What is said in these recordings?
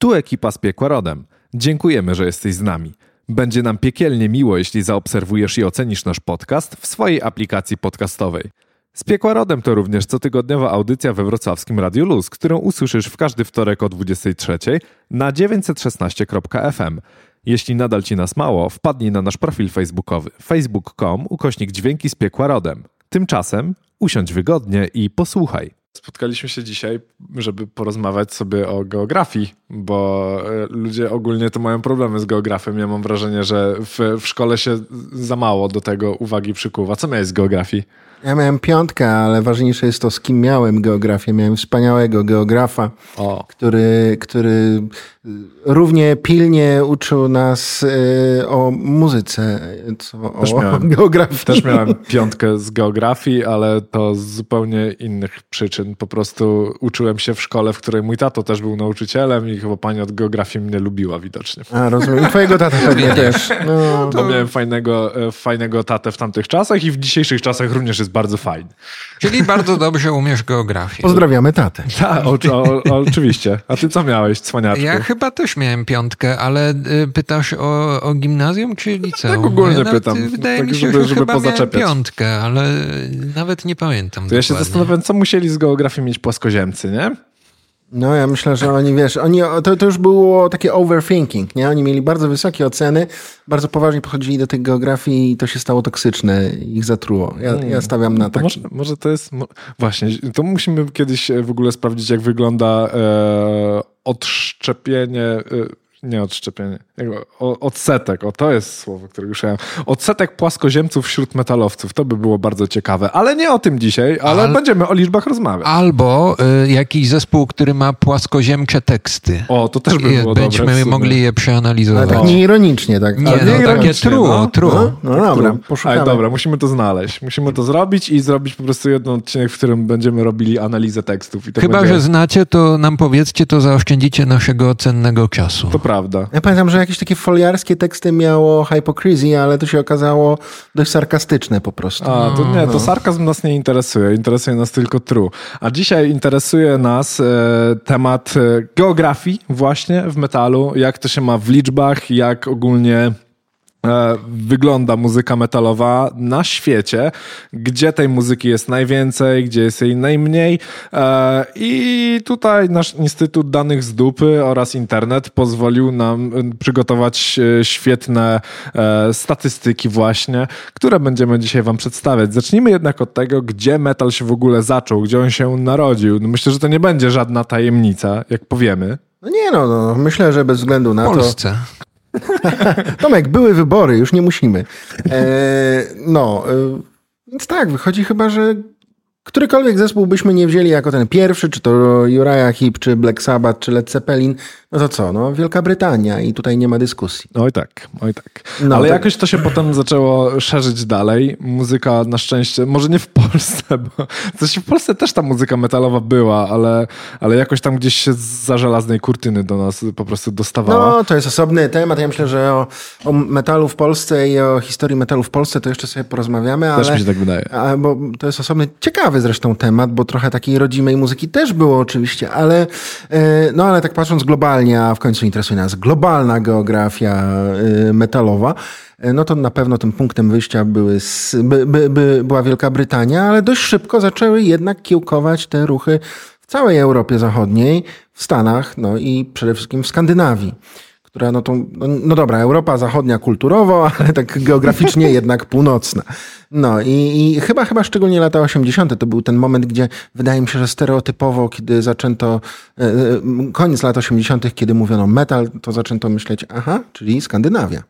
Tu ekipa z Piekła Rodem. Dziękujemy, że jesteś z nami. Będzie nam piekielnie miło, jeśli zaobserwujesz i ocenisz nasz podcast w swojej aplikacji podcastowej. Z Piekła Rodem to również cotygodniowa audycja we wrocławskim Radiu Luz, którą usłyszysz w każdy wtorek o 23 na 916.fm. Jeśli nadal ci nas mało, wpadnij na nasz profil facebookowy facebook.com ukośnik dźwięki z Piekła Rodem. Tymczasem usiądź wygodnie i posłuchaj. Spotkaliśmy się dzisiaj, żeby porozmawiać sobie o geografii, bo e, ludzie ogólnie to mają problemy z geografem. Ja mam wrażenie, że w, w szkole się za mało do tego uwagi przykuwa. Co miałeś z geografii? Ja miałem piątkę, ale ważniejsze jest to, z kim miałem geografię. Miałem wspaniałego geografa, O. który, który równie pilnie uczył nas y, o muzyce, co Też o miałem. geografii. Też miałem piątkę z geografii, ale to z zupełnie innych przyczyn. Po prostu uczyłem się w szkole, w której mój tato też był nauczycielem i chyba pani od geografii mnie lubiła widocznie. A, rozumiem. I twojego tata pewnie też. No, Bo miałem fajnego, e, fajnego tatę w tamtych czasach i w dzisiejszych czasach również jest bardzo fajny. Czyli bardzo dobrze umiesz geografię. pozdrawiamy tatę. Tak, o, o, o, oczywiście. A ty co miałeś, cwaniaczku? Ja chyba też miałem piątkę, ale y, pytasz o, o gimnazjum czy liceum? Tak ogólnie ja nawet, pytam, Wydaje tak mi się, żeby- że żeby chyba miałem pozaczepiać. piątkę, ale nawet nie pamiętam To ja się zastanawiam, co musieli z geografii mieć płaskoziemcy, nie? No ja myślę, że oni, wiesz, oni, to, to już było takie overthinking, nie? Oni mieli bardzo wysokie oceny, bardzo poważnie podchodzili do tej geografii i to się stało toksyczne, ich zatruło. Ja, ja stawiam na To tak. może, może to jest. mo- Właśnie, to musimy kiedyś e, w ogóle sprawdzić, jak wygląda e, odszczepienie. E, nie odszczepienie. jak- O, odsetek. O, to jest słowo, które już miałem. Odsetek płaskoziemców wśród metalowców. To by było bardzo ciekawe. Ale nie o tym dzisiaj, ale Al- będziemy o liczbach rozmawiać. Albo y, jakiś zespół, który ma płaskoziemcze teksty. O, to też by było Będziemy mogli je Ale przeanalizować. tak nieironicznie, tak. Nie, Ale no, takie ironicznie, true, no. true. No, no dobra, poszukamy. Ale dobra, musimy to znaleźć. Musimy to zrobić i zrobić po prostu jeden odcinek, w którym będziemy robili analizę tekstów. I to Chyba, będzie... że znacie, to nam powiedzcie, to zaoszczędzicie naszego cennego czasu. To prawda. Ja pamiętam, że jakieś takie foliarskie teksty miało hypocrisy, ale to się okazało dość sarkastyczne po prostu. A, to nie, No. to sarkazm nas nie interesuje. Interesuje nas tylko true. A dzisiaj interesuje nas e, temat e, geografii właśnie w metalu, jak to się ma w liczbach, jak ogólnie wygląda muzyka metalowa na świecie, gdzie tej muzyki jest najwięcej, gdzie jest jej najmniej. E, I tutaj nasz Instytut Danych z Dupy oraz internet pozwolił nam e, przygotować e, świetne e, statystyki właśnie, które będziemy dzisiaj wam przedstawiać. Zacznijmy jednak od tego, gdzie metal się w ogóle zaczął, gdzie on się narodził. No myślę, że to nie będzie żadna tajemnica, jak powiemy. No nie no, no, myślę, że bez względu na W to... Tomek, były wybory, już nie musimy. E, no, e, więc tak, wychodzi chyba, że którykolwiek zespół byśmy nie wzięli jako ten pierwszy, czy to Uriah Heep, czy Black Sabbath, czy Led Zeppelin, no to co, no Wielka Brytania i tutaj nie ma dyskusji. Oj tak, oj tak. No, Ale to- jakoś to się potem zaczęło szerzyć dalej. Muzyka na szczęście, może nie w Polsce, bo coś w Polsce też ta muzyka metalowa była, ale, ale jakoś tam gdzieś się za żelaznej kurtyny do nas po prostu dostawała. No, to jest osobny temat. Ja myślę, że o, o metalu w Polsce i o historii metalu w Polsce to jeszcze sobie porozmawiamy, ale... Też mi się tak wydaje. A, bo to jest osobny, ciekawy zresztą temat, bo trochę takiej rodzimej muzyki też było oczywiście, ale e, no ale tak patrząc globalnie, a w końcu interesuje nas globalna geografia e, metalowa, e, no to na pewno tym punktem wyjścia były, by, by, by, była Wielka Brytania, ale dość szybko zaczęły jednak kiełkować te ruchy w całej Europie Zachodniej, w Stanach, no i przede wszystkim w Skandynawii która no to, no, no dobra, Europa Zachodnia kulturowo, ale tak geograficznie jednak północna. No i, i chyba, chyba szczególnie lata 80. to był ten moment, gdzie wydaje mi się, że stereotypowo, kiedy zaczęto, e, e, koniec lat 80., kiedy mówiono metal, to zaczęto myśleć, aha, czyli Skandynawia.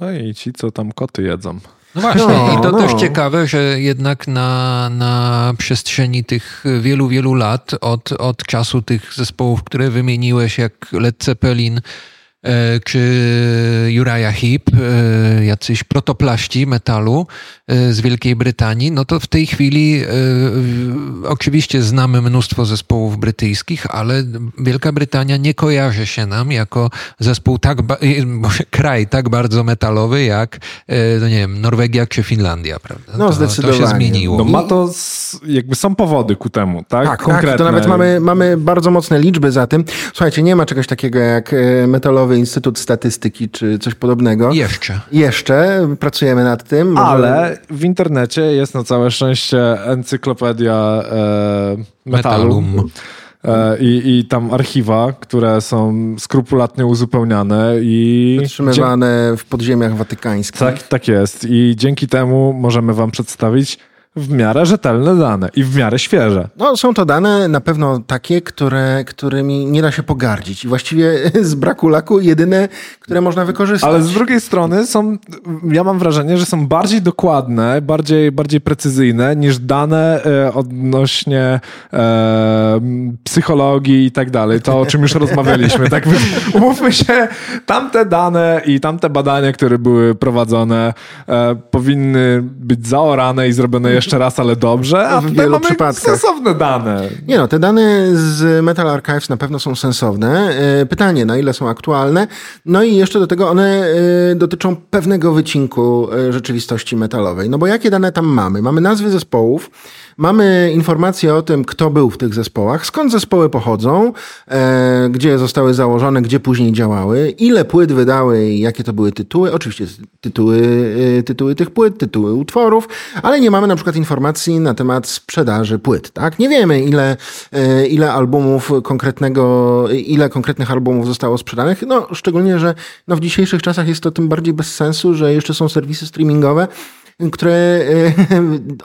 Oj, ci co tam koty jedzą. No właśnie, No, i to no. też ciekawe, że jednak na, na przestrzeni tych wielu, wielu lat, od, od czasu tych zespołów, które wymieniłeś, jak Led Zeppelin, czy Uriah Heep, e, jacyś protoplaści metalu z Wielkiej Brytanii, no to w tej chwili oczywiście znamy mnóstwo zespołów brytyjskich, ale Wielka Brytania nie kojarzy się nam jako zespół tak, kraj tak bardzo metalowy jak, no nie wiem, Norwegia czy Finlandia, prawda? No, to, zdecydowanie. To się zmieniło. No ma to, jakby są powody ku temu, tak? Tak, Konkretne. tak to nawet mamy, mamy bardzo mocne liczby za tym. Słuchajcie, nie ma czegoś takiego jak e, Metalowy Instytut Statystyki czy coś podobnego. Jeszcze. Jeszcze, pracujemy nad tym. Może... Ale w internecie jest na całe szczęście encyklopedia e, metalu. E, I, I tam archiwa, które są skrupulatnie uzupełniane i. Utrzymywane w podziemiach watykańskich. Tak, tak jest. I dzięki temu możemy Wam przedstawić w miarę rzetelne dane i w miarę świeże. No, są to dane na pewno takie, które, którymi nie da się pogardzić. I właściwie z braku laku jedyne, które można wykorzystać. Ale z drugiej strony są, ja mam wrażenie, że są bardziej dokładne, bardziej, bardziej precyzyjne niż dane e, odnośnie e, psychologii i tak dalej. To, o czym już rozmawialiśmy. Tak, umówmy się, tamte dane i tamte badania, które były prowadzone, e, powinny być zaorane i zrobione jeszcze jeszcze raz, ale dobrze, a w wielu mamy przypadkach. sensowne dane. Nie no, te dane z Metal Archives na pewno są sensowne. E, pytanie, na ile są aktualne? No i jeszcze do tego one e, dotyczą pewnego wycinku e, rzeczywistości metalowej. No bo jakie dane tam mamy? Mamy nazwy zespołów, Mamy informacje o tym, kto był w tych zespołach, skąd zespoły pochodzą, e, gdzie zostały założone, gdzie później działały, ile płyt wydały i jakie to były tytuły. Oczywiście tytuły, e, tytuły tych płyt, tytuły utworów, ale nie mamy na przykład informacji na temat sprzedaży płyt. Tak? Nie wiemy, ile, e, ile albumów konkretnego, ile konkretnych albumów zostało sprzedanych. No, szczególnie, że no, w dzisiejszych czasach jest to tym bardziej bez sensu, że jeszcze są serwisy streamingowe, które e,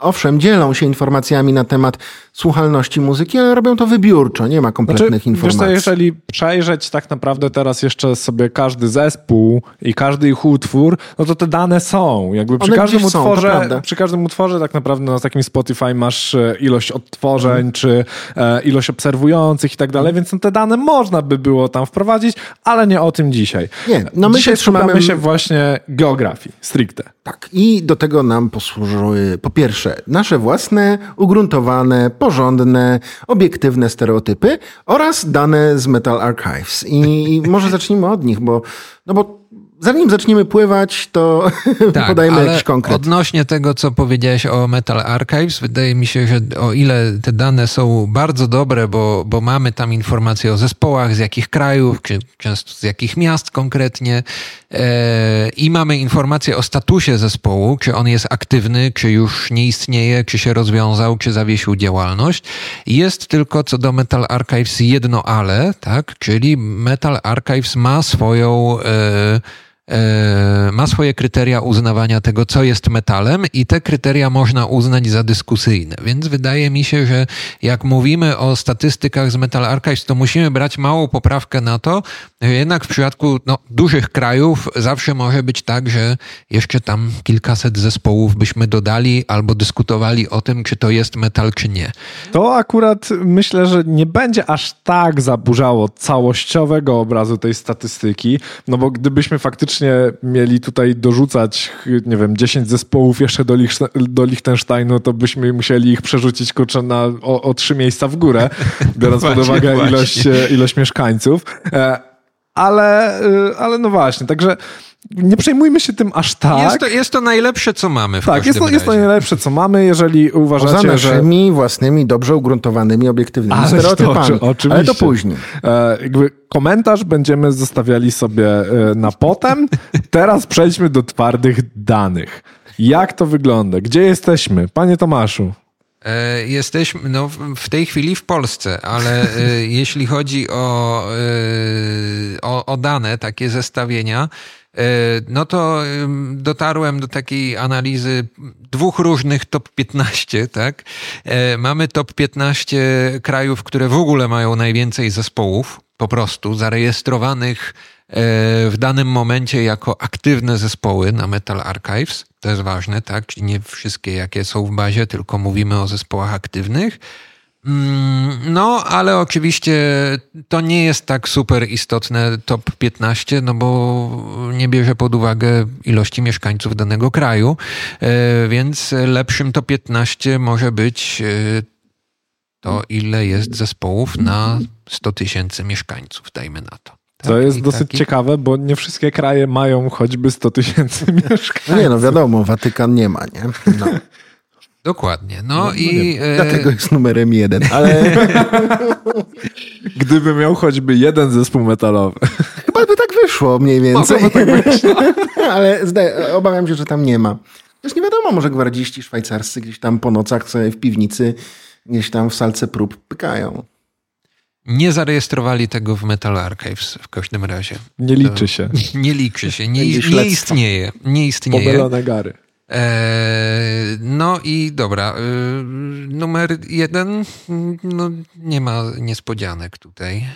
owszem dzielą się informacjami na temat słuchalności muzyki, ale robią to wybiórczo, nie ma kompletnych znaczy, informacji. Wiesz co, jeżeli przejrzeć tak naprawdę teraz jeszcze sobie każdy zespół i każdy ich utwór, no to te dane są. Jakby przy każdym utworze, są, przy każdym utworze tak naprawdę na takim Spotify masz e, ilość odtworzeń, mm. czy e, ilość obserwujących i tak dalej, więc no te dane można by było tam wprowadzić, ale nie o tym dzisiaj. Nie, no my dzisiaj się trzymamy się właśnie geografii, stricte. Tak, i do tego nam posłużyły po pierwsze nasze własne, ugruntowane, porządne, obiektywne stereotypy oraz dane z Metal Archives. I może zacznijmy od nich, bo, no bo zanim zaczniemy pływać, to tak, podajmy jakiś konkret. Odnośnie tego, co powiedziałeś o Metal Archives, wydaje mi się, że o ile te dane są bardzo dobre, bo, bo mamy tam informacje o zespołach, z jakich krajów, czy często z jakich miast konkretnie, e, i mamy informacje o statusie zespołu, czy on jest aktywny, czy już nie istnieje, czy się rozwiązał, czy zawiesił działalność. Jest tylko co do Metal Archives jedno ale, tak? Czyli Metal Archives ma swoją E, ma swoje kryteria uznawania tego, co jest metalem, i te kryteria można uznać za dyskusyjne. Więc wydaje mi się, że jak mówimy o statystykach z Metal Archives, to musimy brać małą poprawkę na to, że jednak w przypadku no, dużych krajów zawsze może być tak, że jeszcze tam kilkaset zespołów byśmy dodali albo dyskutowali o tym, czy to jest metal, czy nie. To akurat myślę, że nie będzie aż tak zaburzało całościowego obrazu tej statystyki, no bo gdybyśmy faktycznie mieli tutaj dorzucać, nie wiem, 10 zespołów jeszcze do, Lich do Liechtensteinu, to byśmy musieli ich przerzucić kurczę na, o, o trzy miejsca w górę, biorąc pod uwagę ilość, ilość mieszkańców. Ale, e, ale no właśnie, także nie przejmujmy się tym aż tak. Jest to, jest to najlepsze, co mamy. tak, jest to, jest to najlepsze, co mamy, jeżeli uważacie, Poza naszymi że... własnymi, dobrze ugruntowanymi, obiektywnymi Ale stereotypami. To, oczywiście. Ale to później. E, jakby komentarz będziemy zostawiali sobie e, na potem. Teraz przejdźmy do twardych danych. Jak to wygląda? Gdzie jesteśmy? Panie Tomaszu. E, jesteśmy no, w tej chwili w Polsce, ale e, jeśli chodzi o, e, o, o dane, takie zestawienia, no to dotarłem do takiej analizy dwóch różnych top 15, tak? Mamy top 15 krajów, które w ogóle mają najwięcej zespołów, po prostu zarejestrowanych w danym momencie jako aktywne zespoły na Metal Archives. To jest ważne, tak? Czyli nie wszystkie, jakie są w bazie, tylko mówimy o zespołach aktywnych. Mm, no, ale oczywiście to nie jest tak super istotne top 15, no bo nie bierze pod uwagę ilości mieszkańców danego kraju, e, więc lepszym top 15 może być e, to, ile jest zespołów na 100 tysięcy mieszkańców, dajmy na to. To tak, jest dosyć taki... ciekawe, bo nie wszystkie kraje mają choćby 100 tysięcy mieszkańców. No nie, no wiadomo, Watykan nie ma, nie? No. Dokładnie. No, no i. No Dlatego jest numerem jeden, ale. Gdyby miał choćby jeden zespół metalowy. Chyba by tak wyszło mniej więcej. Tak wyszło. ale obawiam się, że tam nie ma. Też nie wiadomo, może gwardziści szwajcarscy gdzieś tam po nocach sobie w piwnicy, gdzieś tam w salce prób pykają. Nie zarejestrowali tego w Metal Archives w każdym razie. Nie liczy się. Nie liczy się. Nie, nie istnieje. Nie istnieje. Pobelone gary. Eee, no i dobra, e, numer jeden, no nie ma niespodzianek tutaj.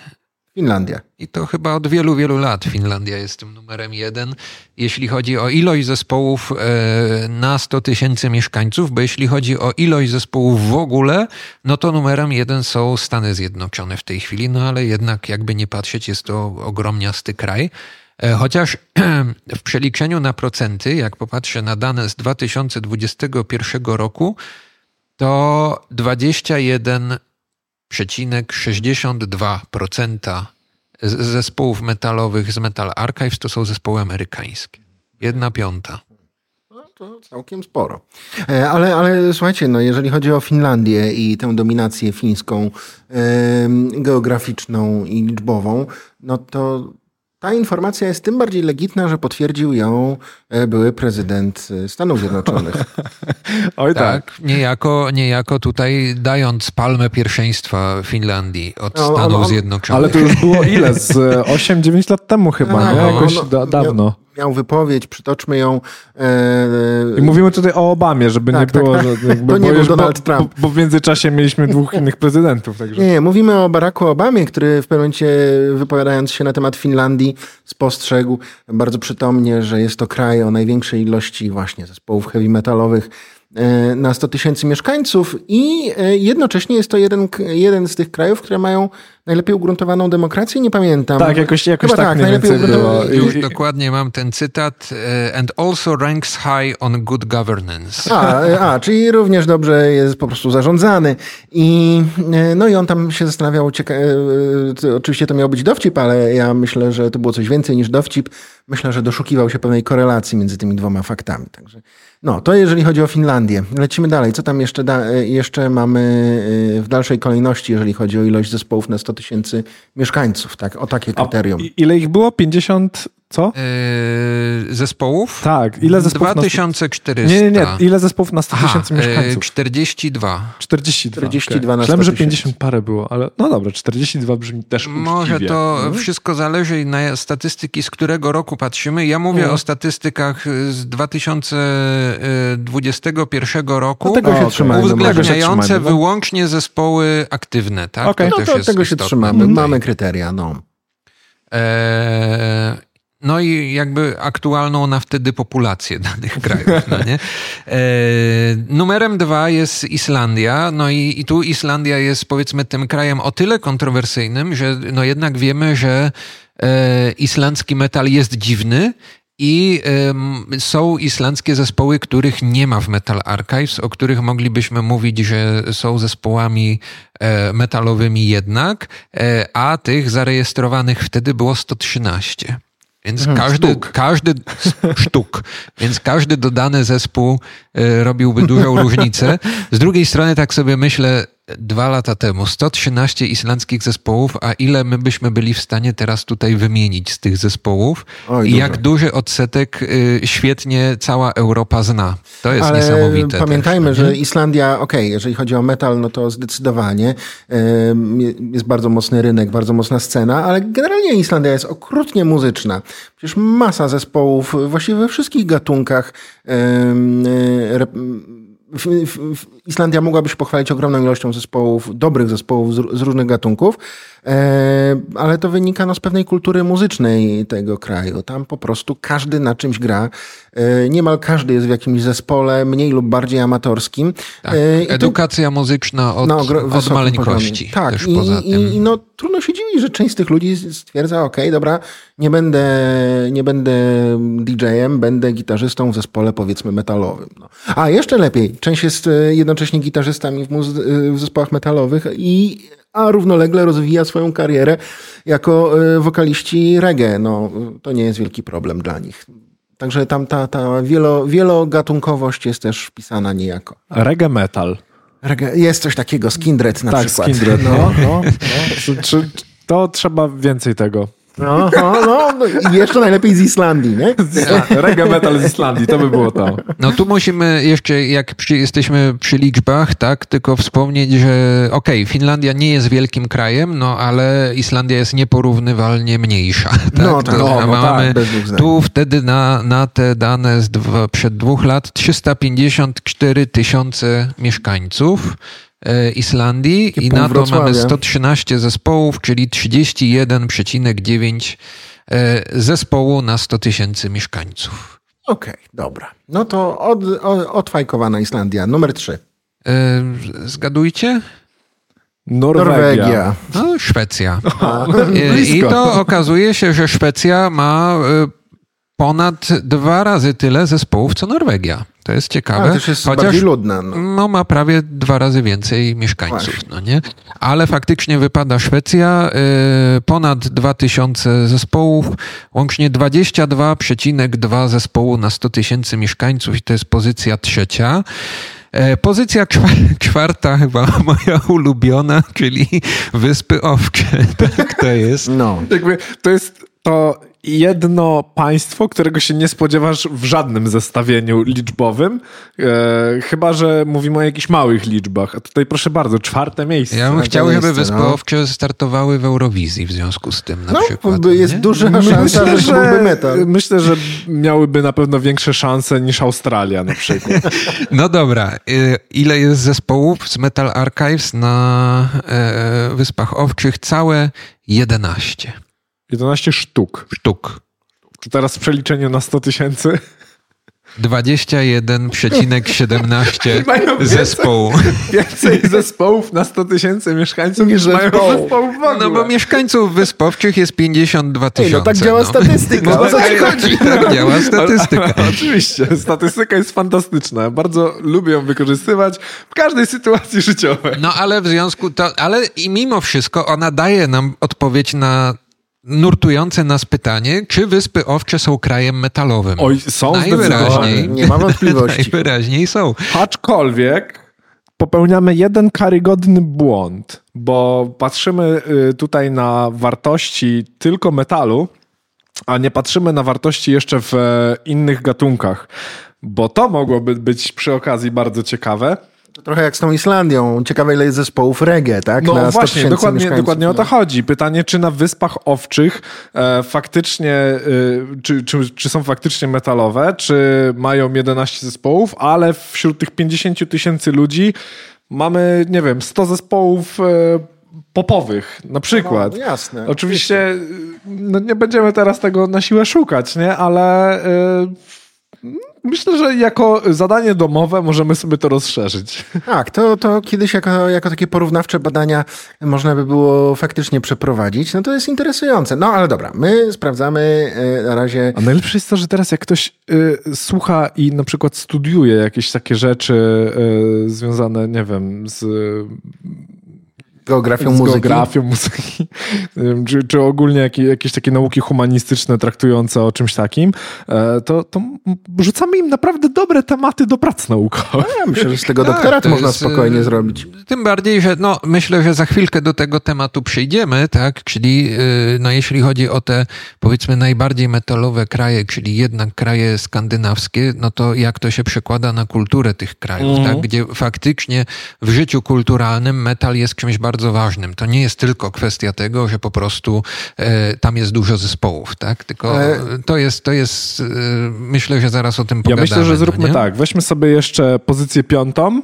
Finlandia. I to chyba od wielu, wielu lat Finlandia jest tym numerem jeden, jeśli chodzi o ilość zespołów e, na 100 tysięcy mieszkańców, bo jeśli chodzi o ilość zespołów w ogóle, no to numerem jeden są Stany Zjednoczone w tej chwili, no ale jednak jakby nie patrzeć, jest to ogromniasty kraj. E, chociaż w przeliczeniu na procenty, jak popatrzę na dane z 2021 roku, to 21,62% zespołów metalowych z Metal Archives to są zespoły amerykańskie. Jedna piąta. No, to całkiem sporo. E, ale, ale słuchajcie, no jeżeli chodzi o Finlandię i tę dominację fińską, geograficzną i liczbową, no to ta informacja jest tym bardziej legitna, że potwierdził ją e, były prezydent e, Stanów Zjednoczonych. Oj tak. tak. Niejako, niejako tutaj dając palmę pierwszeństwa Finlandii od no, Stanów on, on, Zjednoczonych. Ale to już było ile? Z 8-9 e, lat temu chyba, no, nie? Jakoś no, da, dawno miał wypowiedź, przytoczmy ją. E, I mówimy tutaj o Obamie, żeby tak, nie tak, było, tak. że jakby, to nie był Donald bo, Trump. Bo, bo, w międzyczasie mieliśmy dwóch innych prezydentów. Także. Nie, nie, mówimy o Baracku Obamie, który w pewnym momencie wypowiadając się na temat Finlandii spostrzegł bardzo przytomnie, że jest to kraj o największej ilości właśnie zespołów heavy metalowych E, na 100 tysięcy mieszkańców i e, jednocześnie jest to jeden, jeden z tych krajów, które mają najlepiej ugruntowaną demokrację, nie pamiętam. Tak, jakoś, jakoś tak, tak najlepiej było. Już dokładnie mam ten cytat. E, and also ranks high on good governance. A, a, czyli również dobrze jest po prostu zarządzany. I, no i on tam się zastanawiał, cieka- oczywiście to miał być dowcip, ale ja myślę, że to było coś więcej niż dowcip. Myślę, że doszukiwał się pewnej korelacji między tymi dwoma faktami. Także no, to jeżeli chodzi o Finlandię. Lecimy dalej. Co tam jeszcze, da, jeszcze mamy y, w dalszej kolejności, jeżeli chodzi o ilość zespołów na 100 tysięcy mieszkańców? Tak, o takie kryterium. A ile ich było? 50 co? Yy, zespołów? Tak. Ile zespołów 2400. Na... Nie, nie, nie. Ile zespołów na 100 tysięcy mieszkańców? Yy, 42. 42. 42 okay. na 100 Myślałem, że 50 parę było, ale no dobra, 42 brzmi też uczciwie. Może to hmm? wszystko zależy na statystyki, z którego roku patrzymy. Ja mówię hmm. o statystykach z 2021 roku. No tego się trzymamy. Uwzględniające wyłącznie zespoły aktywne, tak? Okay. To no to tego się trzymamy. Mamy kryteria, no. Eee, no i jakby aktualną na wtedy populację danych krajów. No nie? E, numerem dwa jest Islandia. No i, i tu Islandia jest powiedzmy tym krajem o tyle kontrowersyjnym, że no jednak wiemy, że e, islandzki metal jest dziwny i y, są islandzkie zespoły, których nie ma w Metal Archives, o których moglibyśmy mówić, że są zespołami e, metalowymi jednak, e, a tych zarejestrowanych wtedy było 113. Więc mhm, każdy, sztuk. każdy sztuk, więc każdy dodany zespół robiłby dużą różnicę. Z drugiej strony tak sobie myślę, dwa lata temu 113 islandzkich zespołów, a ile my byśmy byli w stanie teraz tutaj wymienić z tych zespołów Oj, i jak duży odsetek y, świetnie cała Europa zna. To jest Ale niesamowite. Pamiętajmy, też, że Islandia, okej, okay, jeżeli chodzi o metal, no to zdecydowanie y, jest bardzo mocny rynek, bardzo mocna scena, ale generalnie Islandia jest okrutnie muzyczna. Przecież masa zespołów właściwie we wszystkich gatunkach y, Islandia mogłaby się pochwalić ogromną ilością zespołów, dobrych zespołów z, z różnych gatunków, e, ale to wynika no, z pewnej kultury muzycznej tego kraju. Tam po prostu każdy na czymś gra. E, niemal każdy jest w jakimś zespole, mniej lub bardziej amatorskim. Tak. E, Edukacja muzyczna od, no, od maleńkości. Tak, też i, i, no, trudno się dziwić, że część z tych ludzi stwierdza, ok, dobra, nie będę, nie będę DJ-em, będę gitarzystą w zespole powiedzmy metalowym. No. A jeszcze lepiej, część jest e, jednocześnie gitarzystami w, w zespołach metalowych i a równolegle rozwija swoją karierę jako e, wokaliści reggae. No, to nie jest wielki problem dla nich. Także tam ta, ta wielo, wielogatunkowość jest też wpisana niejako. Reggae metal. Reggae, jest coś takiego, Skindred na tak, przykład. Skindred, no, no, no. no. To trzeba więcej tego. No, no, no, i jeszcze najlepiej z Islandii, nie? Reggae metal z Islandii, to by było to. No tu musimy jeszcze, jak przy, jesteśmy przy liczbach, tak, tylko wspomnieć, że okej, okay, Finlandia nie jest wielkim krajem, no ale Islandia jest nieporównywalnie mniejsza. Tak? No tak, no, no, mamy tak, tu wtedy na, na te dane z dwa, przed dwóch lat 354 tysiące mieszkańców. E, Islandii i na to mamy 113 zespołów, czyli 31,9 e, zespołu na 100 tysięcy mieszkańców. Okej, okay, dobra. No to od, od, odfajkowana Islandia, numer 3. E, zgadujcie? Norwegia. Norwegia. No, Szwecja. I, I to okazuje się, że Szwecja ma ponad dwa razy tyle zespołów co Norwegia. To jest ciekawe. A, też jest chociaż bardziej ludna. No. no. ma prawie dwa razy więcej mieszkańców, no nie? Ale faktycznie wypada Szwecja, y, ponad 2000 zespołów, łącznie 22,2 zespołu na 100 tysięcy mieszkańców i to jest pozycja trzecia. E, pozycja czwarta, chyba moja ulubiona, czyli Wyspy Owcze. Tak to jest. No. Jakby to jest to jedno państwo, którego się nie spodziewasz w żadnym zestawieniu liczbowym, e, chyba że mówimy o jakichś małych liczbach. A tutaj proszę bardzo, czwarte miejsce. Ja bym chciał, żeby Wyspy no. startowały w Eurowizji w związku z tym na no, przykład. Jest nie? duża szansa, myślę, że byłby metal. Myślę, że miałyby na pewno większe szanse niż Australia na przykład. no dobra. Y, ile jest zespołów z Metal Archives na e, Wyspach Owczych? Całe 11. 11 sztuk. Sztuk. To teraz w przeliczeniu na 100 tysięcy? 21,17 zespołu. Więcej zespołów na 100 tysięcy mieszkańców niż mają zespołów w ogóle. No bo mieszkańców wyspowczych jest 52 tysiące. No tak działa no. statystyka. No, o co ci chodzi? Tak działa statystyka. Ale, oczywiście, statystyka jest fantastyczna. Bardzo lubię ją wykorzystywać w każdej sytuacji życiowej. No ale w związku to, ale i mimo wszystko ona daje nam odpowiedź na nurtujące nas pytanie, czy Wyspy Owcze są krajem metalowym? Oj, są Najwyraźniej. Nie ma wątpliwości. Najwyraźniej są. Aczkolwiek popełniamy jeden karygodny błąd, bo patrzymy y, tutaj na wartości tylko metalu, a nie patrzymy na wartości jeszcze w e, innych gatunkach, bo to mogłoby być przy okazji bardzo ciekawe. To trochę jak z tą Islandią. Ciekawe, ile jest zespołów reggae, tak? No właśnie, dokładnie, dokładnie o to no. chodzi. Pytanie, czy na Wyspach Owczych e, faktycznie, e, czy, czy, czy są faktycznie metalowe, czy mają 11 zespołów, ale wśród tych 50 tysięcy ludzi mamy, nie wiem, 100 zespołów e, popowych, na przykład. No, jasne. Oczywiście no, nie będziemy teraz tego na siłę szukać, nie? Ale... E, Myślę, że jako zadanie domowe możemy sobie to rozszerzyć. Tak, to, to kiedyś jako, jako takie porównawcze badania można by było faktycznie przeprowadzić. No to jest interesujące. No ale dobra, my sprawdzamy e, na razie. A najlepsze jest to, że teraz jak ktoś y, słucha i na przykład studiuje jakieś takie rzeczy y, związane, nie wiem, z geografią z muzyki. geografią muzyki, czy, czy ogólnie jakieś, jakieś takie nauki humanistyczne traktujące o czymś takim, e, to, to rzucamy im naprawdę dobre tematy do prac naukowych. Ja myślę, że z tego tak, doktorat można jest, spokojnie e, zrobić. Tym bardziej, że no, myślę, że za chwilkę do tego tematu przejdziemy, tak? Czyli e, no, jeśli chodzi o te powiedzmy najbardziej metalowe kraje, czyli jednak kraje skandynawskie, no to jak to się przekłada na kulturę tych krajów, mm. tak? Gdzie faktycznie w życiu kulturalnym metal jest czymś bardzo bardzo ważnym. To nie jest tylko kwestia tego, że po prostu e, tam jest dużo zespołów, tak? Tylko Ale- to jest, to jest e, myślę, że zaraz o tym Ja pogadamy. myślę, że no zróbmy nie? tak. Weźmy sobie jeszcze pozycję piątą.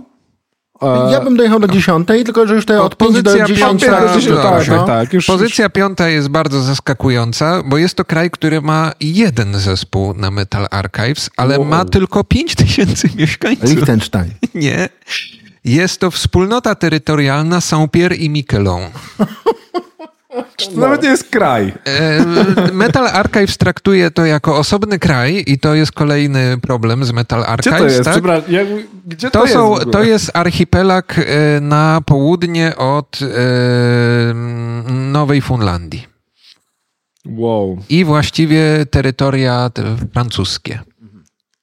E, Ja bym dojechał do dziesiątej, tylko że już te od 5 do Pozycja 10 piąta, tak, dobrze. tak, tak. Już, Pozycja piąta jest bardzo zaskakująca, bo jest to kraj, który ma jeden zespół na Metal Archives, ale Wow. ma tylko 5 tysięcy mieszkańców. Liechtenstein. Nie. Jest to wspólnota terytorialna Saint-Pierre i Miquelon. Już, to nawet nie jest kraj. E, Metal Archives traktuje to jako osobny kraj i to jest kolejny problem z Metal Gdzie Archives. to jest? tak? Ja, gdzie to, To, jest? są, ogóle? to jest archipelag e, na południe od e, Nowej Fundlandii. Wow, I właściwie terytoria te francuskie.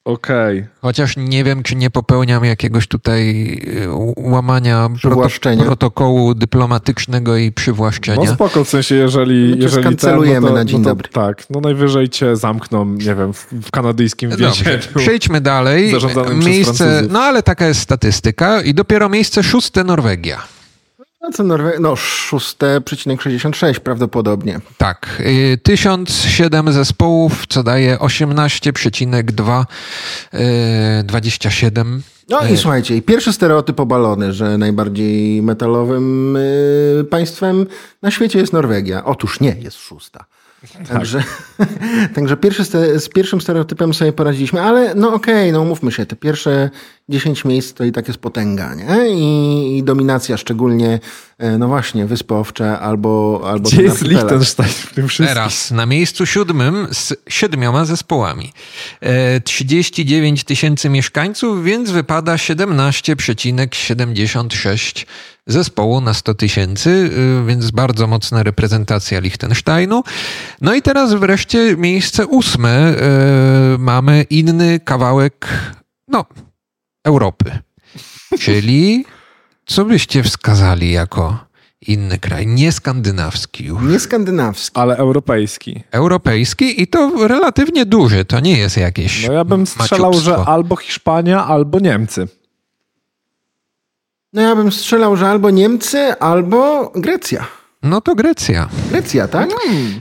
Okej. Chociaż nie wiem, czy nie popełniam jakiegoś tutaj e, łamania proto protokołu dyplomatycznego i przywłaszczenia. No spoko, w sensie jeżeli... Cię jeżeli skancelujemy ten, no to, na dzień no to, dobry. Tak, no najwyżej cię zamkną, nie wiem, w, w kanadyjskim więzieniu. przejdźmy dalej. Miejsce, no ale taka jest statystyka. I dopiero miejsce szóste Norwegia. No co Norwe... No 6,66 prawdopodobnie. Tak, y, 1007 zespołów, co daje 18,2 y, 27. No i słuchajcie, i pierwszy stereotyp obalony, że najbardziej metalowym y, państwem na świecie jest Norwegia. Otóż nie, jest szósta. Także, także pierwszy z pierwszym stereotypem sobie poradziliśmy, ale no okej, no umówmy się, te pierwsze 10 miejsc to i tak jest potęga, nie? I, i dominacja szczególnie, e, no właśnie, Wyspy Owcze albo, albo Gdzie jest. Liechtenstein w tym wszystkim? Teraz na miejscu siódmym z siedmioma zespołami. E, 39 tysięcy mieszkańców, więc wypada 17,76 zespołu na 100 tysięcy, y, więc bardzo mocna reprezentacja Liechtensteinu. No i teraz wreszcie miejsce ósme. y, Mamy inny kawałek, no, Europy. Czyli co byście wskazali jako inny kraj, nie skandynawski już? Nie skandynawski. Ale europejski. Europejski i to relatywnie duży, to nie jest jakieś No ja bym strzelał, że albo Hiszpania, albo Niemcy. No ja bym strzelał, że albo Niemcy, albo Grecja. No to Grecja. Grecja, tak?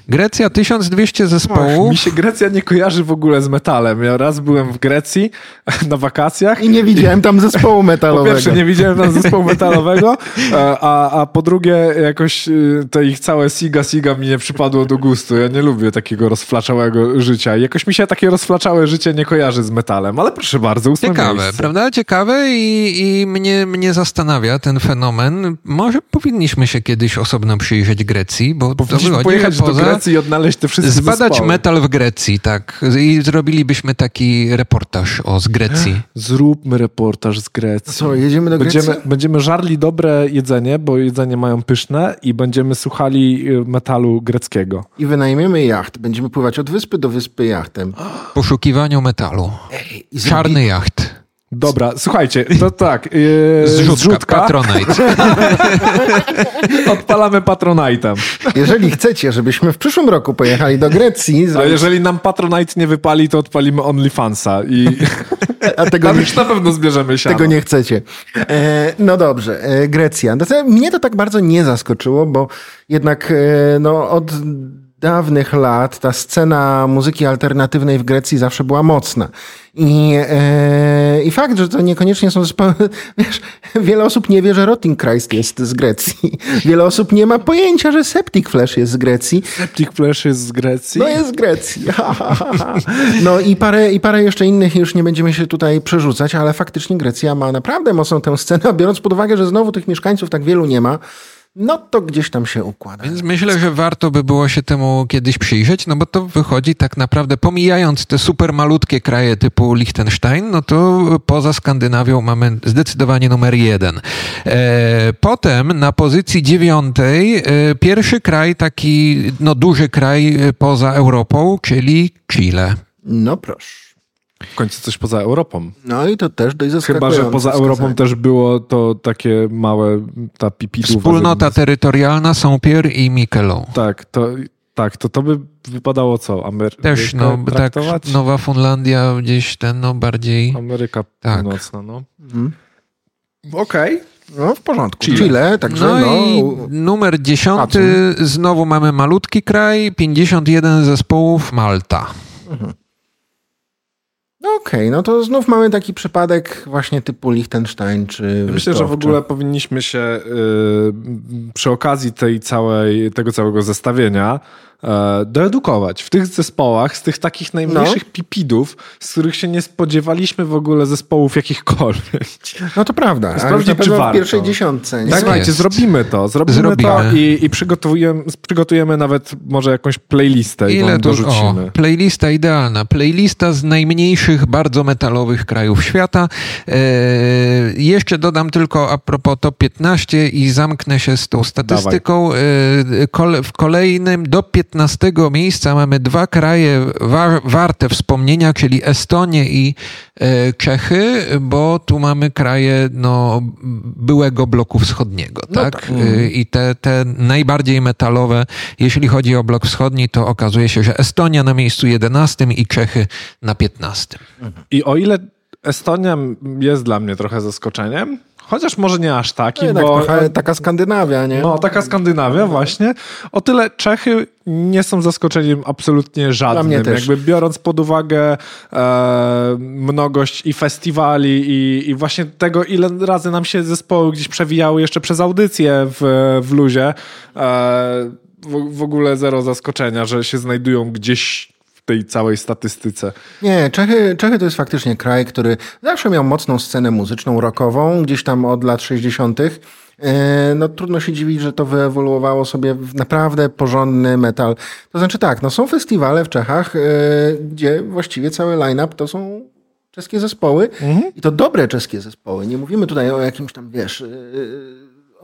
Grecja 1200 Ach, zespołów. mi się Grecja nie kojarzy w ogóle z metalem. Ja raz byłem w Grecji na wakacjach. I nie widziałem tam zespołu Po metalowego. pierwsze, nie widziałem tam zespołu metalowego, a, a po drugie, jakoś y, to ich całe siga siga mi nie przypadło do gustu. Ja nie lubię takiego rozflaczałego życia. Jakoś mi się takie rozflaczałe życie nie kojarzy z metalem, ale proszę bardzo, ósme Ciekawe, miejsce. prawda? Ciekawe i, i mnie, mnie zastanawia ten fenomen. Może powinniśmy się kiedyś osobno przyjrzeć Grecji, bo to Powinniśmy pojechać do poza... Grecji i odnaleźć te wszystkie Zbadać zespoły. metal w Grecji, tak. I zrobilibyśmy taki reportaż o z Grecji. Zróbmy reportaż z Grecji. Co, jedziemy do Grecji? Będziemy, będziemy żarli dobre jedzenie, bo jedzenie mają pyszne i będziemy słuchali y, metalu greckiego. I wynajmiemy jacht. Będziemy pływać od wyspy do wyspy jachtem. W poszukiwaniu metalu. Zrobi- Czarny jacht. Dobra, słuchajcie, to tak. Yy, Zrzutka, zrzutka. Patronite. Odpalamy Patronite'em. Jeżeli chcecie, żebyśmy w przyszłym roku pojechali do Grecji, A zrobić, jeżeli nam Patronite nie wypali, to odpalimy OnlyFansa i a tego tam nie, już na pewno zbierzemy siano. tego nie chcecie. E, no dobrze, e, Grecja. No mnie to tak bardzo nie zaskoczyło, bo jednak e, no, od dawnych lat ta scena muzyki alternatywnej w Grecji zawsze była mocna. I, e, I fakt, że to niekoniecznie są zespoły, wiesz, wiele osób nie wie, że Rotting Christ jest z Grecji. Wiele osób nie ma pojęcia, że Septic Flesh jest z Grecji. Septic Flash jest z Grecji. No jest z Grecji. No i parę, i parę jeszcze innych już nie będziemy się tutaj przerzucać, ale faktycznie Grecja ma naprawdę mocną tę scenę, biorąc pod uwagę, że znowu tych mieszkańców tak wielu nie ma, no to gdzieś tam się układa. Więc myślę, że warto by było się temu kiedyś przyjrzeć, no bo to wychodzi tak naprawdę, pomijając te super malutkie kraje typu Liechtenstein, no to poza Skandynawią mamy zdecydowanie numer jeden. E, potem na pozycji dziewiątej e, pierwszy kraj, taki no duży kraj e, poza Europą, czyli Chile. No proszę. W końcu coś poza Europą. No i to też dość Chyba, zaskakujące że poza wskazanie. Europą też było to takie małe, ta pipidówa. Wspólnota terytorialna Saint-Pierre i Miquelon. Tak, to, tak, to to by wypadało co? Amerykę Też, no tak? Nowa Fundlandia gdzieś ten, no bardziej... Ameryka Tak. Północna, no. Mhm. Okej, No w porządku. Chile. Chile, także No, no, i numer dziesiąty, znowu mamy malutki kraj, 51 zespołów, Malta. No okej, no to znów mamy taki przypadek właśnie typu Liechtenstein czy Myślę, że w ogóle powinniśmy się y, przy okazji tej całej, tego całego zestawienia doedukować w tych zespołach, z tych takich najmniejszych pipidów, z których się nie spodziewaliśmy w ogóle zespołów jakichkolwiek. No to prawda, Sprawdzić, czy w warto. pierwszej dziesiątce. Nie? Tak, słuchajcie, zrobimy to. Zrobimy, to Zrobimy. i, i przygotujemy, przygotujemy nawet może jakąś playlistę i Ile wam to? O, dorzucimy. playlista idealna. Playlista z najmniejszych, bardzo metalowych krajów świata. E, jeszcze dodam tylko a propos top 15 i zamknę się z tą statystyką. E, kole, w kolejnym do 15 miejsca mamy dwa kraje wa, warte wspomnienia, czyli Estonię i e, Czechy, bo tu mamy kraje no, byłego bloku wschodniego. No tak? tak. E, I te, te najbardziej metalowe, jeśli chodzi o blok wschodni, to okazuje się, że Estonia na miejscu 11 i Czechy na 15. I o ile Estonia jest dla mnie trochę zaskoczeniem, chociaż może nie aż takim, Jednak bo... trochę taka Skandynawia, nie? No, taka Skandynawia właśnie. O tyle Czechy nie są zaskoczeniem absolutnie żadnym. mnie też. Jakby biorąc pod uwagę e, mnogość i festiwali i, i właśnie tego, ile razy nam się zespoły gdzieś przewijały jeszcze przez audycję w, w luzie, e, w, w ogóle zero zaskoczenia, że się znajdują gdzieś tej całej statystyce. Nie, Czechy, Czechy to jest faktycznie kraj, który zawsze miał mocną scenę muzyczną, rockową, gdzieś tam od lat 60. E, No trudno się dziwić, że to wyewoluowało sobie w naprawdę porządny metal. To znaczy tak, no są festiwale w Czechach, e, gdzie właściwie cały line-up to są czeskie zespoły i to dobre czeskie zespoły. Nie mówimy tutaj o jakimś tam, wiesz, e,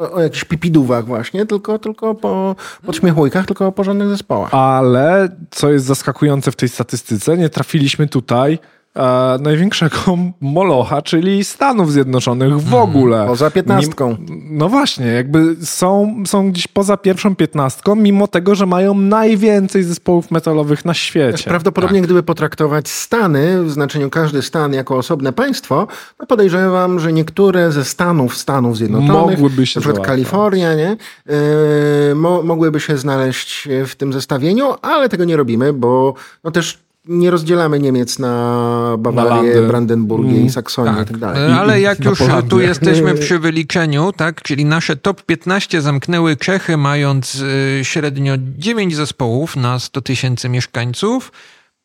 o, o jakichś pipidówach właśnie, tylko, tylko po podśmiechujkach, tylko o porządnych zespołach. Ale co jest zaskakujące w tej statystyce, nie trafiliśmy tutaj e, największego molocha, czyli Stanów Zjednoczonych w ogóle. Poza piętnastką. No właśnie, jakby są, są gdzieś poza pierwszą piętnastką, mimo tego, że mają najwięcej zespołów metalowych na świecie. Prawdopodobnie, gdyby potraktować Stany, w znaczeniu każdy stan jako osobne państwo, no podejrzewam, że niektóre ze stanów Stanów Zjednoczonych, Mogłyby się na przykład. Kalifornia, nie, yy, mo, mogłyby się znaleźć w tym zestawieniu, ale tego nie robimy, bo no też nie rozdzielamy Niemiec na Bawarię. Brandenburgię i Saksonię i tak dalej. E, Ale jak już tu jesteśmy przy wyliczeniu, tak, czyli nasze top 15 zamknęły Czechy, mając y, średnio 9 zespołów na 100 tysięcy mieszkańców.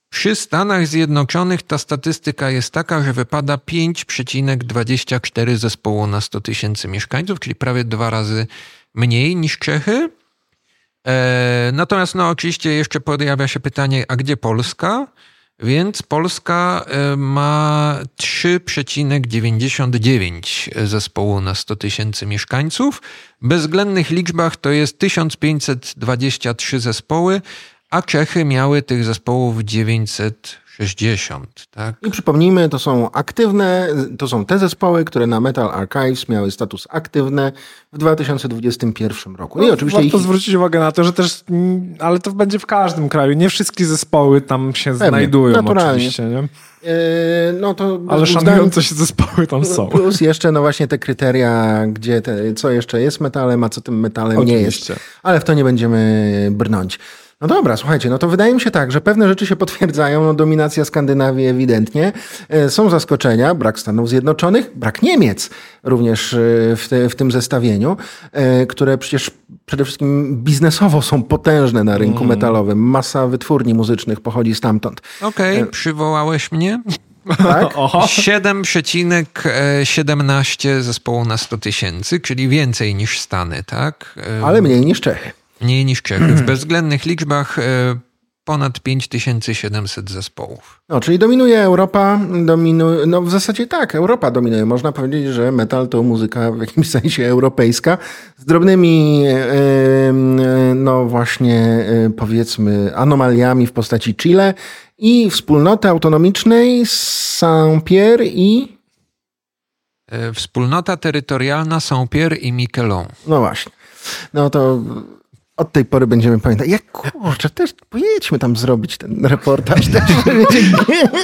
Przy Stanach Zjednoczonych ta statystyka jest taka, że wypada 5,24 zespołu na 100 tysięcy mieszkańców, czyli prawie dwa razy mniej niż Czechy. E, natomiast no oczywiście jeszcze pojawia się pytanie, a gdzie Polska? Więc Polska e, ma 3,99 zespołu na 100 tysięcy mieszkańców. W bezwzględnych liczbach to jest 1523 zespoły, a Czechy miały tych zespołów 960. Tak? I przypomnijmy, to są aktywne, to są te zespoły, które na Metal Archives miały status aktywne w 2021 roku. No i oczywiście Warto ich, zwrócić uwagę na to, że też, mm, ale to będzie w każdym kraju. Nie wszystkie zespoły tam się znajdują naturalnie. oczywiście, nie? Yy, no to ale szanujące się zespoły tam są. Plus jeszcze no właśnie te kryteria, gdzie te, co jeszcze jest metalem, a co tym metalem nie jest. Oczywiście. Ale w to nie będziemy brnąć. No dobra, słuchajcie, no to wydaje mi się tak, że pewne rzeczy się potwierdzają. No dominacja Skandynawii ewidentnie. E, Są zaskoczenia, brak Stanów Zjednoczonych, brak Niemiec również e, w, te, w tym zestawieniu, e, które przecież przede wszystkim biznesowo są potężne na rynku Mm. metalowym. Masa wytwórni muzycznych pochodzi stamtąd. Okej, przywołałeś mnie. Tak? Oho. 7,17 zespołu na 100 tysięcy, czyli więcej niż Stany, tak? Ale mniej niż Czechy. Mniej niż Czechy. W bezwzględnych liczbach e, ponad 5700 zespołów. No, czyli dominuje Europa, dominuje, no w zasadzie tak, Europa dominuje. Można powiedzieć, że metal to muzyka w jakimś sensie europejska, z drobnymi, e, no właśnie, e, powiedzmy, anomaliami w postaci Chile i wspólnoty autonomicznej Saint-Pierre i, Wspólnota terytorialna Saint-Pierre i Miquelon. no właśnie, no to od tej pory będziemy pamiętać. Jak kurczę, też pojedźmy tam zrobić ten reportaż. Też,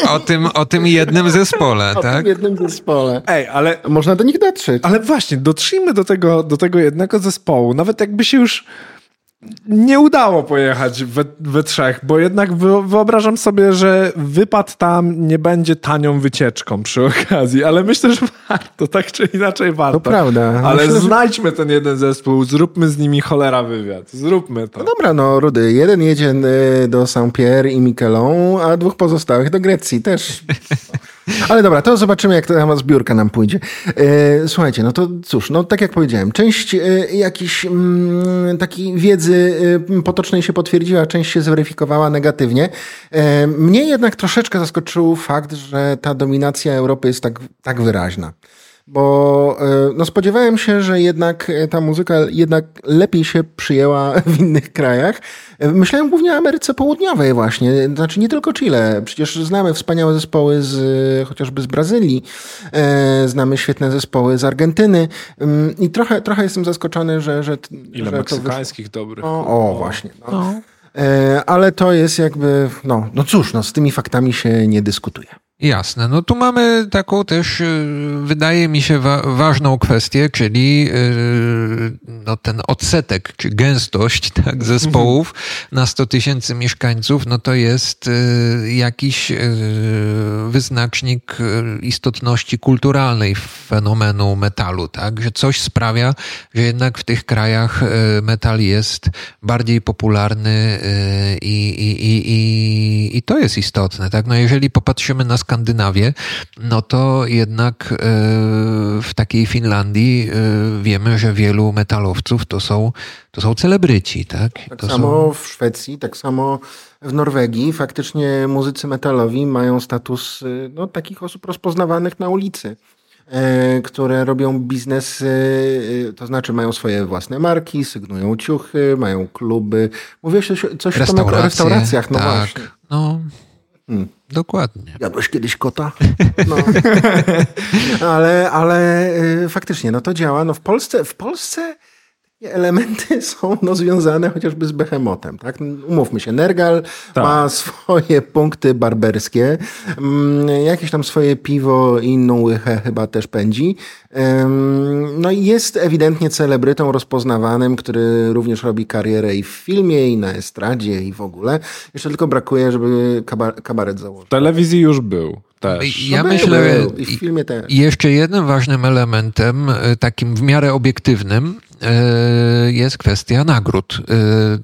o, tym, o tym jednym zespole, o tak? O tym jednym zespole. Ej, ale... Można do nich dotrzeć. Ale właśnie, dotrzyjmy do tego, do tego jednego zespołu. Nawet jakby się już nie udało pojechać we, we trzech, bo jednak wyobrażam sobie, że wypad tam nie będzie tanią wycieczką przy okazji, ale myślę, że warto, tak czy inaczej warto. To prawda. Ale myślę, znajdźmy że... ten jeden zespół, zróbmy z nimi cholera wywiad. Zróbmy to. No dobra, no Rudy, jeden jedzie do Saint-Pierre i Miquelon, a dwóch pozostałych do Grecji też. Ale dobra, to zobaczymy, jak ta zbiórka nam pójdzie. E, słuchajcie, no to cóż, no tak jak powiedziałem, część e, jakiejś mm, takiej wiedzy e, potocznej się potwierdziła, część się zweryfikowała negatywnie. Mnie jednak troszeczkę zaskoczył fakt, że ta dominacja Europy jest tak, tak wyraźna bo e, no, spodziewałem się, że jednak e, ta muzyka jednak lepiej się przyjęła w innych krajach. E, myślałem głównie o Ameryce Południowej właśnie, znaczy nie tylko Chile. Przecież znamy wspaniałe zespoły z, chociażby z Brazylii, znamy świetne zespoły z Argentyny mm, i trochę, trochę jestem zaskoczony, że... że Ile że meksykańskich dobrych. O, o właśnie. No. No. Ale to jest jakby, no, no cóż, no, z tymi faktami się nie dyskutuje. Jasne. No tu mamy taką też, y, wydaje mi się, wa ważną kwestię, czyli y, no, ten odsetek, czy gęstość tak, zespołów na 100 tysięcy mieszkańców, no to jest y, jakiś wyznacznik istotności kulturalnej fenomenu metalu, tak? Że coś sprawia, że jednak w tych krajach metal jest bardziej popularny i, i, i, i, to jest istotne, tak? No jeżeli popatrzymy na Skandynawię, no to jednak e, w takiej Finlandii e, wiemy, że wielu metalowców to są, to są celebryci, tak? Tak to samo są... w Szwecji, tak samo w Norwegii. Faktycznie muzycy metalowi mają status e, no, takich osób rozpoznawanych na ulicy które robią biznes, to znaczy mają swoje własne marki, sygnują ciuchy, mają kluby. Mówiłeś coś, coś o restauracjach, no tak, właśnie. No. Hmm. Dokładnie. Jadłeś kiedyś kota? No. ale, ale y, faktycznie, no to działa. No w Polsce, w Polsce elementy są no, związane chociażby z Behemotem. Tak? Umówmy się, Nergal tak. ma swoje punkty barberskie, mm, jakieś tam swoje piwo i inną łychę chyba też pędzi. No i jest ewidentnie celebrytą rozpoznawanym, który również robi karierę i w filmie, i na estradzie, i w ogóle. Jeszcze tylko brakuje, żeby kabaret założył. W telewizji już był. Też. Ja no myślę, był, i w filmie też. jeszcze jednym ważnym elementem, e, takim w miarę obiektywnym, jest kwestia nagród. E,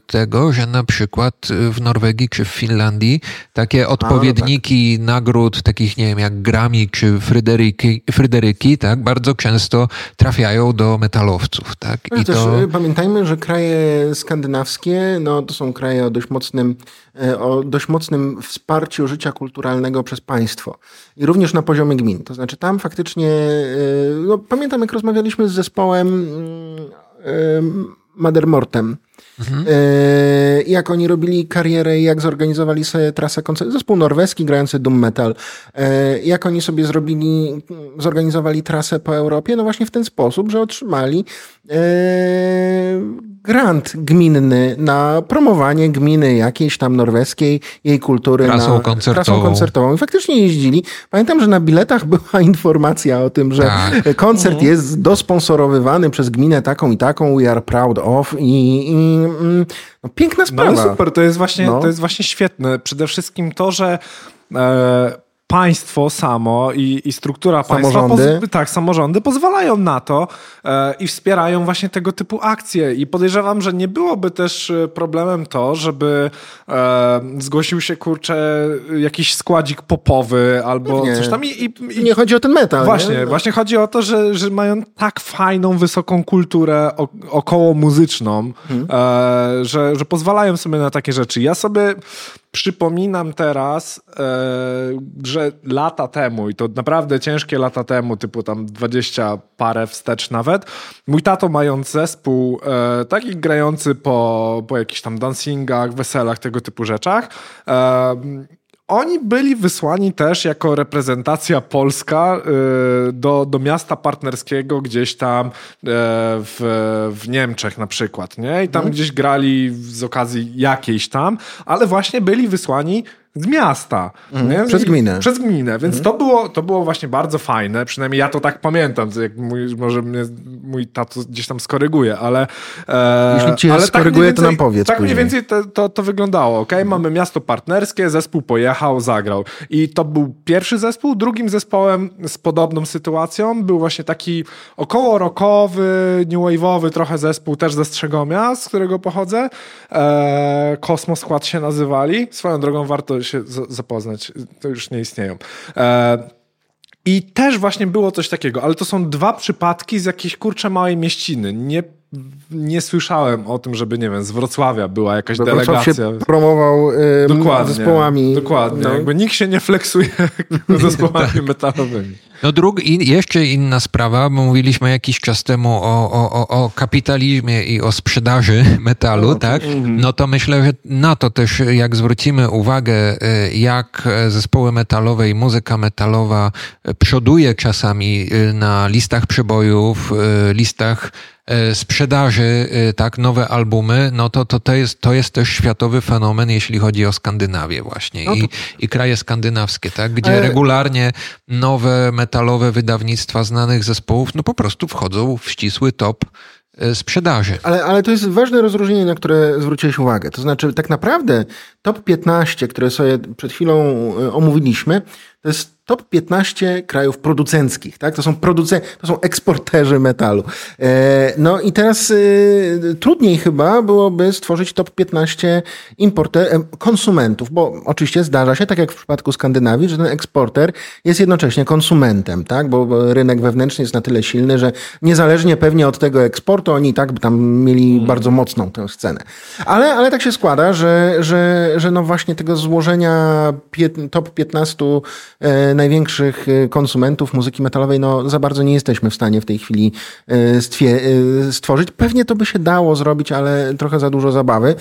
tego, że na przykład w Norwegii czy w Finlandii takie odpowiedniki A, no tak. nagród, takich nie wiem, jak Grammy czy Fryderyki, Fryderyki tak, bardzo często trafiają do metalowców. Tak? I też to... pamiętajmy, że kraje skandynawskie no, to są kraje o dość mocnym E, o dość mocnym wsparciu życia kulturalnego przez państwo. I również na poziomie gmin. To znaczy tam faktycznie, e, no, pamiętam jak rozmawialiśmy z zespołem mm, e, Madermortem, Mhm. jak oni robili karierę jak zorganizowali sobie trasę koncertową. Zespół norweski grający doom metal. jak oni sobie zrobili, zorganizowali trasę po Europie? No właśnie w ten sposób, że otrzymali grant gminny na promowanie gminy jakiejś tam norweskiej, jej kultury. Trasą na, koncertową. Trasą koncertową. I faktycznie jeździli. Pamiętam, że na biletach była informacja o tym, że tak. koncert mhm. jest dosponsorowywany przez gminę taką i taką, we are proud of i, i mm, no, piękna sprawa. No super, to jest właśnie, no. to jest właśnie świetne. Przede wszystkim to, że e, państwo samo i, i struktura samorządy. państwa, tak, samorządy pozwalają na to e, i wspierają właśnie tego typu akcje. I podejrzewam, że nie byłoby też e, problemem to, żeby e, zgłosił się, kurczę, jakiś składzik popowy albo Pewnie. coś tam. I, i, I, nie chodzi o ten metal. Właśnie, nie? właśnie chodzi o to, że, że mają tak fajną, wysoką kulturę około muzyczną, hmm. e, że, że pozwalają sobie na takie rzeczy. Ja sobie przypominam teraz, e, że lata temu, i to naprawdę ciężkie lata temu, typu tam 20 parę wstecz nawet, mój tato mając zespół e, taki grający po, po jakichś tam dancingach, weselach, tego typu rzeczach, e, oni byli wysłani też jako reprezentacja polska y, do, do miasta partnerskiego gdzieś tam e, w, w Niemczech na przykład, nie? I tam mhm. gdzieś grali z okazji jakiejś tam, ale właśnie byli wysłani z miasta. Mm, przez gminę. Przez gminę, więc mm. to, było, to było właśnie bardzo fajne, przynajmniej ja to tak pamiętam, jak mój, może mnie mój tato gdzieś tam skoryguje, ale... E, Jeśli cię ale tak skoryguje, tak więcej, to nam powiedz Tak później. mniej więcej to, to, to wyglądało, ok? Mm. Mamy miasto partnerskie, zespół pojechał, zagrał. I to był pierwszy zespół, drugim zespołem z podobną sytuacją był właśnie taki około rockowy, new wave'owy trochę zespół, też ze Strzegomia, z którego pochodzę. E, Kosmos Skład się nazywali. Swoją drogą warto się zapoznać. To już nie istnieją. E, I też właśnie było coś takiego, ale to są dwa przypadki z jakiejś kurcze małej mieściny. Nie nie słyszałem o tym, żeby, nie wiem, z Wrocławia była jakaś Bo delegacja. się promował y, dokładnie, zespołami. Dokładnie, no. jakby nikt się nie flexuje zespołami metalowymi. No drug, i jeszcze inna sprawa, bo mówiliśmy jakiś czas temu o, o, o kapitalizmie i o sprzedaży metalu, no, tak? Mhm. No to myślę, że na to też, jak zwrócimy uwagę, y, jak zespoły metalowe i muzyka metalowa przoduje czasami y, na listach przebojów, listach E, sprzedaży, e, tak, nowe albumy, no to, to, to, jest, to jest też światowy fenomen, jeśli chodzi o Skandynawię właśnie no to... I, i kraje skandynawskie, tak, gdzie regularnie nowe metalowe wydawnictwa znanych zespołów, no po prostu wchodzą w ścisły top e, sprzedaży. Ale, ale to jest ważne rozróżnienie, na które zwróciłeś uwagę. To znaczy, tak naprawdę top 15, które sobie przed chwilą omówiliśmy, to jest top 15 krajów producenckich, tak? To są produce to są eksporterzy metalu. E, no i teraz e, trudniej chyba byłoby stworzyć top 15 importer, konsumentów, bo oczywiście zdarza się, tak jak w przypadku Skandynawii, że ten eksporter jest jednocześnie konsumentem, tak? Bo, rynek wewnętrzny jest na tyle silny, że niezależnie pewnie od tego eksportu, oni tak by tam mieli mm. bardzo mocną tę scenę. Ale, ale tak się składa, że, że, że no właśnie tego złożenia top 15 e, największych y, konsumentów muzyki metalowej, no za bardzo nie jesteśmy w stanie w tej chwili y, y, stworzyć. Pewnie to by się dało zrobić, ale trochę za dużo zabawy.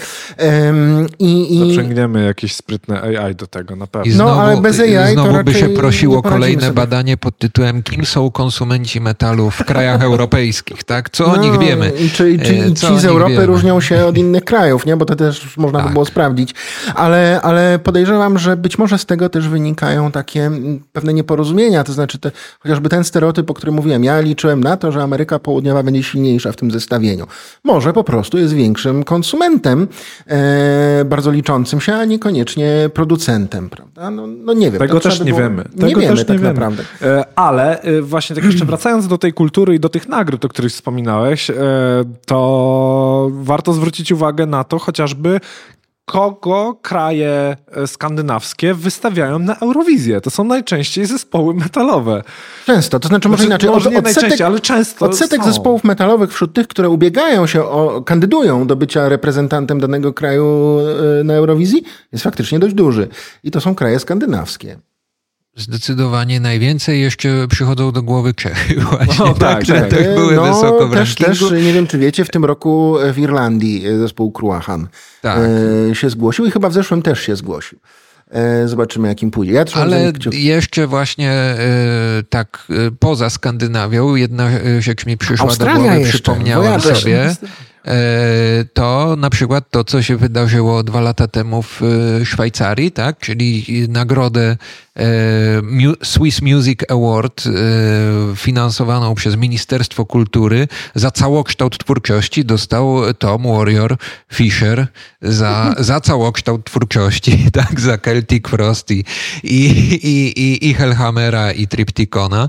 I, i... Zaprzęgniemy jakieś sprytne AI do tego na pewno. I znowu, no, ale bez AI znowu to by się prosiło kolejne sobie. badanie pod tytułem Kim są konsumenci metalu w krajach europejskich, tak? Co no, o nich wiemy? I czy, czy e, ci z Europy wiemy? różnią się od innych krajów, nie? Bo to też można tak. by było sprawdzić. Ale, ale podejrzewam, że być może z tego też wynikają takie pewne nieporozumienia, to znaczy te, chociażby ten stereotyp, o którym mówiłem, ja liczyłem na to, że Ameryka Południowa będzie silniejsza w tym zestawieniu. Może po prostu jest większym konsumentem, e, bardzo liczącym się, a niekoniecznie producentem, prawda? No, no nie wiem. Tego też nie było... wiemy. Tego nie wiemy tak wiemy. naprawdę. E, ale e, właśnie tak jeszcze wracając do tej kultury i do tych nagród, o których wspominałeś, e, to warto zwrócić uwagę na to chociażby, kogo kraje e, skandynawskie wystawiają na Eurowizję. To są najczęściej zespoły metalowe. Często, to znaczy może znaczy, inaczej. Może nie odsetek, najczęściej, ale często Odsetek są. zespołów metalowych wśród tych, które ubiegają się o, kandydują do bycia reprezentantem danego kraju e, na Eurowizji jest faktycznie dość duży. I to są kraje skandynawskie. Zdecydowanie najwięcej jeszcze przychodzą do głowy Czechy właśnie, no, tak, tak, tak. były no, wysoko w też, też, nie wiem czy wiecie, w tym roku w Irlandii zespół Kruachan tak. e, się zgłosił i chyba w zeszłym też się zgłosił. E, zobaczymy, jakim pójdzie. Ja Ale jeszcze właśnie e, tak e, poza Skandynawią jedna rzecz mi przyszła Australia do głowy, jeszcze. przypomniałem sobie. To na przykład to, co się wydarzyło dwa lata temu w Szwajcarii, tak? czyli nagrodę E, Swiss Music Award e, finansowaną przez Ministerstwo Kultury za całokształt twórczości dostał Tom Warrior Fisher za, za całokształt twórczości, tak, za Celtic Frost i, i, i, i Hellhammera i Tripticona.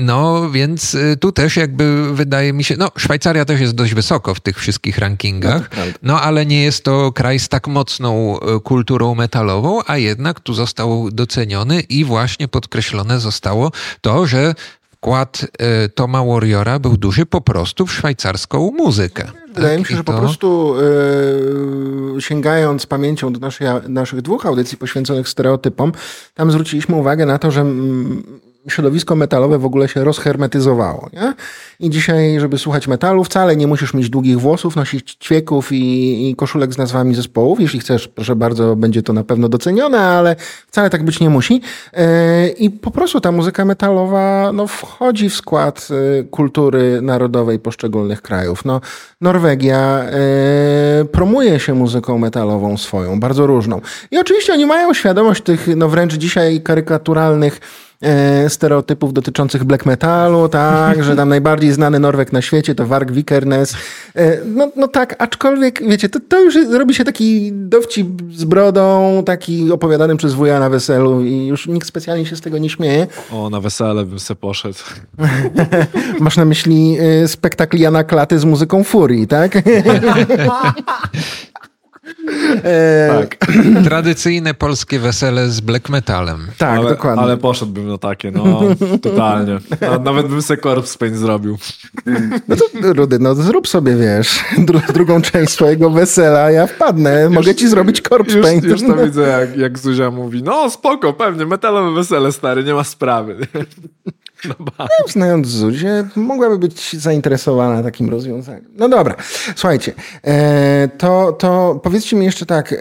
No, więc tu też jakby wydaje mi się, no Szwajcaria też jest dość wysoko w tych wszystkich rankingach, no, no ale nie jest to kraj z tak mocną e, kulturą metalową, a jednak tu został został doceniony i właśnie podkreślone zostało to, że wkład y, Toma Warriora był duży po prostu w szwajcarską muzykę. Wydaje tak? mi się, że to... po prostu y, sięgając pamięcią do naszej, naszych dwóch audycji poświęconych stereotypom, tam zwróciliśmy uwagę na to, że środowisko metalowe w ogóle się rozhermetyzowało. Nie? I dzisiaj, żeby słuchać metalu, wcale nie musisz mieć długich włosów, nosić ćwieków i, i koszulek z nazwami zespołów. Jeśli chcesz, proszę bardzo, będzie to na pewno docenione, ale wcale tak być nie musi. E, I po prostu ta muzyka metalowa no, wchodzi w skład e, kultury narodowej poszczególnych krajów. No, Norwegia e, promuje się muzyką metalową swoją, bardzo różną. I oczywiście oni mają świadomość tych, no wręcz dzisiaj karykaturalnych stereotypów dotyczących black metalu, tak, że tam najbardziej znany Norweg na świecie to Warg Vikernes. E, no, no tak, aczkolwiek, wiecie, to, to już robi się taki dowcip z brodą, taki opowiadany przez wuja na weselu i już nikt specjalnie się z tego nie śmieje. O, na wesele bym se poszedł. Masz na myśli e, spektakl Jana Klaty z muzyką Furii, tak? tak. Tradycyjne polskie wesele z black metalem. Tak, ale, dokładnie. Ale poszedłbym na takie, no totalnie. Nawet bym sobie Corpse Paint zrobił. No to Rudy, no zrób sobie, wiesz, dru drugą część swojego wesela, ja wpadnę, już, mogę ci zrobić Corpse już, Paint. Już to widzę, jak, jak Zuzia mówi, no spoko, pewnie, metalowe wesele, stary, nie ma sprawy. No, no, znając Zuzię, mogłaby być zainteresowana takim rozwiązaniem. No dobra, słuchajcie, e, to, to powiedzcie mi jeszcze tak, e,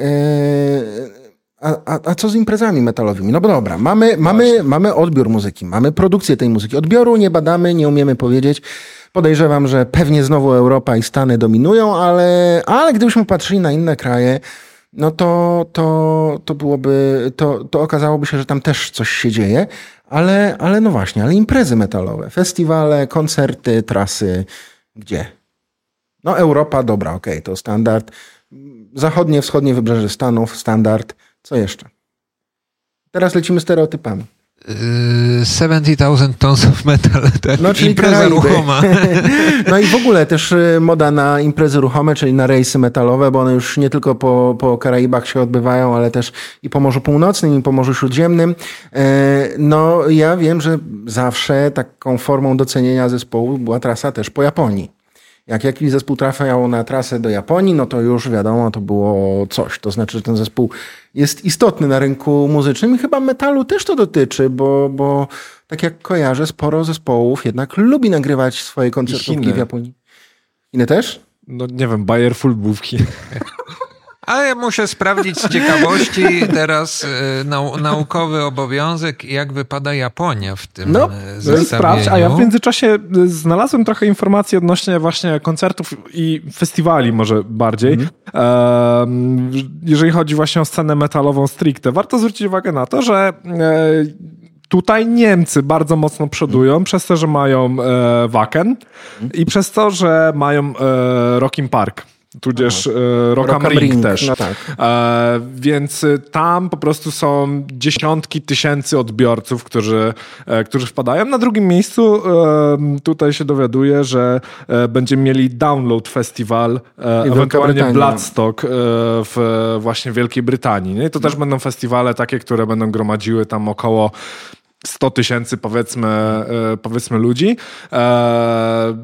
a, a, a, co z imprezami metalowymi? No bo dobra, mamy, mamy, mamy odbiór muzyki, mamy produkcję tej muzyki. Odbioru nie badamy, nie umiemy powiedzieć. Podejrzewam, że pewnie znowu Europa i Stany dominują, ale, ale gdybyśmy patrzyli na inne kraje, no to, to, to byłoby, to, to okazałoby się, że tam też coś się dzieje. Ale, ale no właśnie, ale imprezy metalowe, festiwale, koncerty, trasy, gdzie? No Europa, dobra, okej, okay, to standard. Zachodnie, wschodnie wybrzeże Stanów, standard. Co jeszcze? Teraz lecimy stereotypami. 70,000 tons of metal, tak? No, czyli impreza ruchoma. No i w ogóle też y, moda na imprezy ruchome, czyli na rejsy metalowe, bo one już nie tylko po, po Karaibach się odbywają, ale też i po Morzu Północnym, i po Morzu Śródziemnym. E, no ja wiem, że zawsze taką formą docenienia zespołu była trasa też po Japonii. Jak jakiś zespół trafiał na trasę do Japonii, no to już wiadomo, to było coś. To znaczy, że ten zespół jest istotny na rynku muzycznym i chyba metalu też to dotyczy, bo, bo tak jak kojarzę, sporo zespołów jednak lubi nagrywać swoje koncertówki w Japonii. Inne też? No nie wiem, Bayer Fullbówki. Ale ja muszę sprawdzić z ciekawości teraz e, nau naukowy obowiązek, jak wypada Japonia w tym no, zestawieniu. Sprawdź, a ja w międzyczasie e, znalazłem trochę informacji odnośnie właśnie koncertów i festiwali może bardziej. Mm. E, jeżeli chodzi właśnie o scenę metalową stricte, warto zwrócić uwagę na to, że e, Tutaj Niemcy bardzo mocno przodują mm. przez to, że mają e, Wacken mm. i przez to, że mają e, Rockin Park tudzież e, Rock, Rock Ring, Ring też. No tak. e, więc tam po prostu są dziesiątki tysięcy odbiorców, którzy, e, którzy wpadają. Na drugim miejscu e, tutaj się dowiaduję, że e, będziemy mieli Download Festival, e, ewentualnie Bloodstock w właśnie Wielkiej Brytanii. Nie? I to też będą festiwale takie, które będą gromadziły tam około 100 tysięcy powiedzmy, powiedzmy ludzi.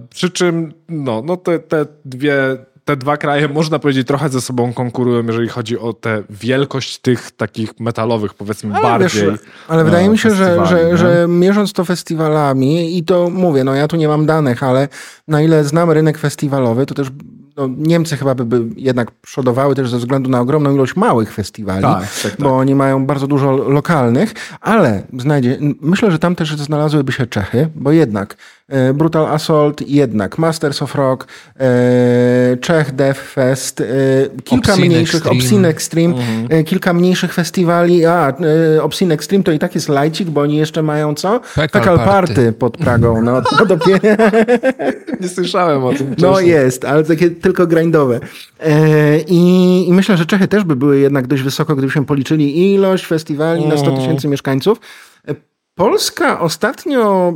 przy czym no, no te, te dwie te dwa kraje, można powiedzieć, trochę ze sobą konkurują, jeżeli chodzi o tę wielkość tych takich metalowych, powiedzmy, ale bardziej. Wiesz, ale wydaje mi się, że, że, że mierząc to festiwalami, i to mówię, no ja tu nie mam danych, ale na ile znam rynek festiwalowy, to też no, Niemcy chyba by, by jednak przodowały też ze względu na ogromną ilość małych festiwali, tak, tak, tak. bo oni mają bardzo dużo lokalnych, ale znajdzie, myślę, że tam też znalazłyby się Czechy, bo jednak Brutal Assault, jednak Masters of Rock, e, Czech Death Fest, e, kilka Obscene mniejszych, Extreme. Obscene Extreme, mhm. kilka mniejszych festiwali, a Obscene Extreme to i tak jest lajcik, bo oni jeszcze mają co? Pekal Party. Party pod Pragą, no, no dopiero... Nie słyszałem o tym No jest, ale takie tylko grindowe. E, I, I, myślę, że Czechy też by były jednak dość wysoko, gdybyśmy policzyli ilość festiwali na 100 mhm. tysięcy mieszkańców. E, Polska ostatnio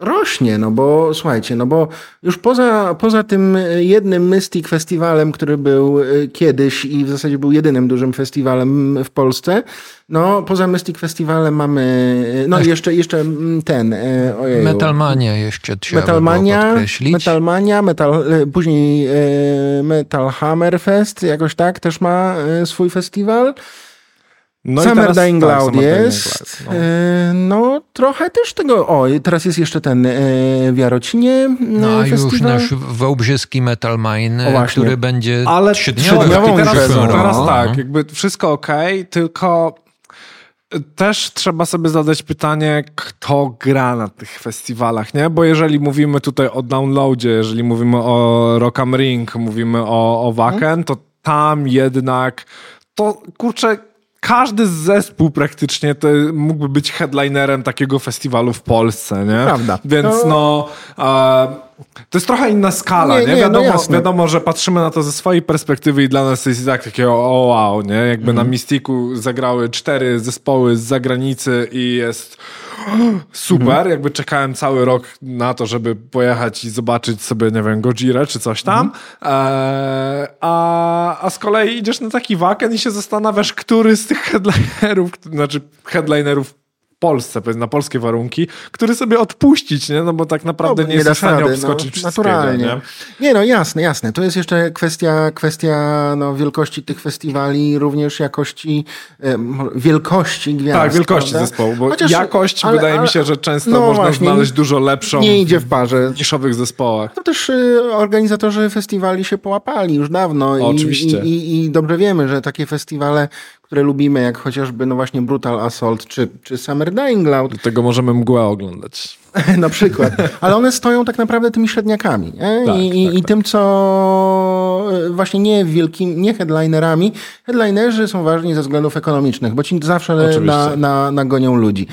rośnie, no bo słuchajcie, no bo już poza, poza tym jednym Mystic Festiwalem, który był e, kiedyś i w zasadzie był jedynym dużym festiwalem w Polsce, no poza Mystic Festiwalem mamy, no i jeszcze, jeszcze ten, e, ojej. Metalmania jeszcze trzeba Metalmania. Metalmania, metal, e, później Metal Hammer Fest, jakoś tak, też ma swój festiwal. No Summer teraz, Dying tak, Cloud jest. No. E, no. trochę też tego. O, teraz jest jeszcze ten e, w Jarocinie. No a już nasz wałbrzyski Metal Mine, który będzie Ale trzydniowy. Teraz, teraz tak, no. jakby wszystko ok, tylko też trzeba sobie zadać pytanie, kto gra na tych festiwalach, nie? Bo jeżeli mówimy tutaj o downloadzie, jeżeli mówimy o Rock am Ring, mówimy o, o Wacken, to tam jednak to kurczę każdy zespół praktycznie to mógłby być headlinerem takiego festiwalu w Polsce, nie? Prawda. Więc no... no to jest trochę inna skala, nie? nie? nie no wiadomo, no wiadomo, że patrzymy na to ze swojej perspektywy i dla nas jest tak takie o wow, nie? Jakby na mhm. Mistiku zagrały cztery zespoły z zagranicy i jest super. Jakby czekałem cały rok na to, żeby pojechać i zobaczyć sobie, nie wiem, Gojira czy coś tam. Mhm. A, a z kolei idziesz na taki waken i się zastanawiasz, który z tych headlinerów, znaczy headlinerów Polsce, na polskie warunki, który sobie odpuścić, nie? No bo tak naprawdę no, nie, nie jest w stanie no, obskoczyć no, naturalnie. Nie? nie? no jasne, jasne. To jest jeszcze kwestia, kwestia no, wielkości tych festiwali, również jakości, wielkości gwiazd. Tak, wielkości prawda? zespołu, bo Chociaż, jakość ale, wydaje ale, mi się, że często no, można właśnie, znaleźć dużo lepszą nie idzie w parze. w niszowych zespołach. To też y, organizatorzy festiwali się połapali już dawno. I, Oczywiście. I, i, I dobrze wiemy, że takie festiwale które lubimy, jak chociażby no właśnie Brutal Assault czy, czy Summer Dying Cloud. Do tego możemy mgłę oglądać. na przykład. Ale one stoją tak naprawdę tymi średniakami. Tak, I, tak, i tak. tym, co e, właśnie nie wielkimi, nie headlinerami. Headlinerzy są ważni ze względów ekonomicznych, bo ci zawsze na, na, nagonią ludzi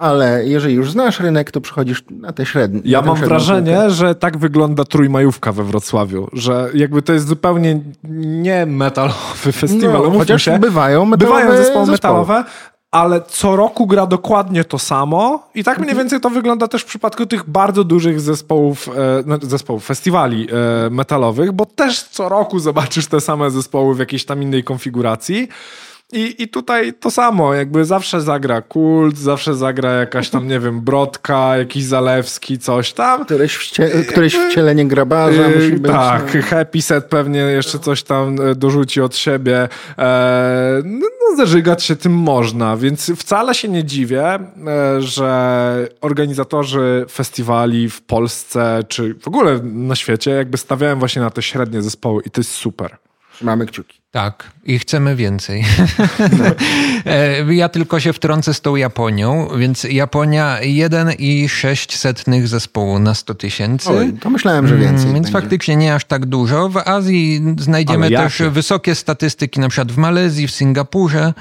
ale jeżeli już znasz rynek, to przychodzisz na te średnie. Ja mam wrażenie, że tak wygląda trójmajówka we Wrocławiu, że jakby to jest zupełnie nie metalowy festiwal. No, chociaż się, bywają metalowe bywają zespoły, zespoły metalowe, ale co roku gra dokładnie to samo i tak mniej mhm. więcej to wygląda też w przypadku tych bardzo dużych zespołów, e, no, zespołów festiwali e, metalowych, bo też co roku zobaczysz te same zespoły w jakiejś tam innej konfiguracji. I, I tutaj to samo, jakby zawsze zagra kult, zawsze zagra jakaś tam, nie wiem, Brodka, jakiś Zalewski, coś tam. Któreś, wcie, któreś wcielenie grabarza yy, musi być. Tak, no. Happy Set pewnie jeszcze coś tam e, dorzuci od siebie. E, no, no, zażygać się tym można, więc wcale się nie dziwię, e, że organizatorzy festiwali w Polsce, czy w ogóle na świecie, jakby stawiają właśnie na te średnie zespoły i to jest super. Mamy kciuki. Tak, i chcemy więcej. E, ja tylko się wtrącę z tą Japonią, więc Japonia 1,6 zespołu na 100 tysięcy. To myślałem, że więcej. Mm, więc będzie. faktycznie nie aż tak dużo. W Azji znajdziemy też wysokie statystyki, na przykład w Malezji, w Singapurze.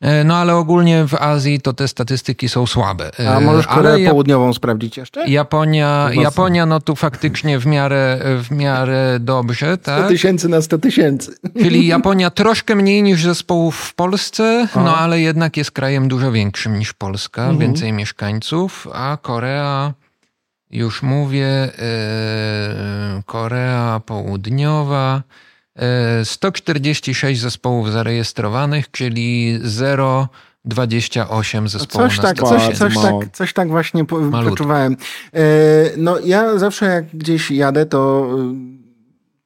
E, no ale ogólnie w Azji to te statystyki są słabe. A e, możesz Koreę Południową sprawdzić jeszcze? Japonia, Japonia no tu faktycznie w miarę, w miarę dobrze. Tak? 100 tysięcy na 100 tysięcy. Czyli Japonia troszkę mniej niż zespołów w Polsce, no ale jednak jest krajem dużo większym niż Polska, mhm. więcej mieszkańców, a Korea... Już mówię, yy, Korea Południowa, 146 zespołów zarejestrowanych, czyli 0,28 zespołów coś tak, coś, coś, tak, coś tak właśnie poczuwałem. E, no ja zawsze jak gdzieś jadę, to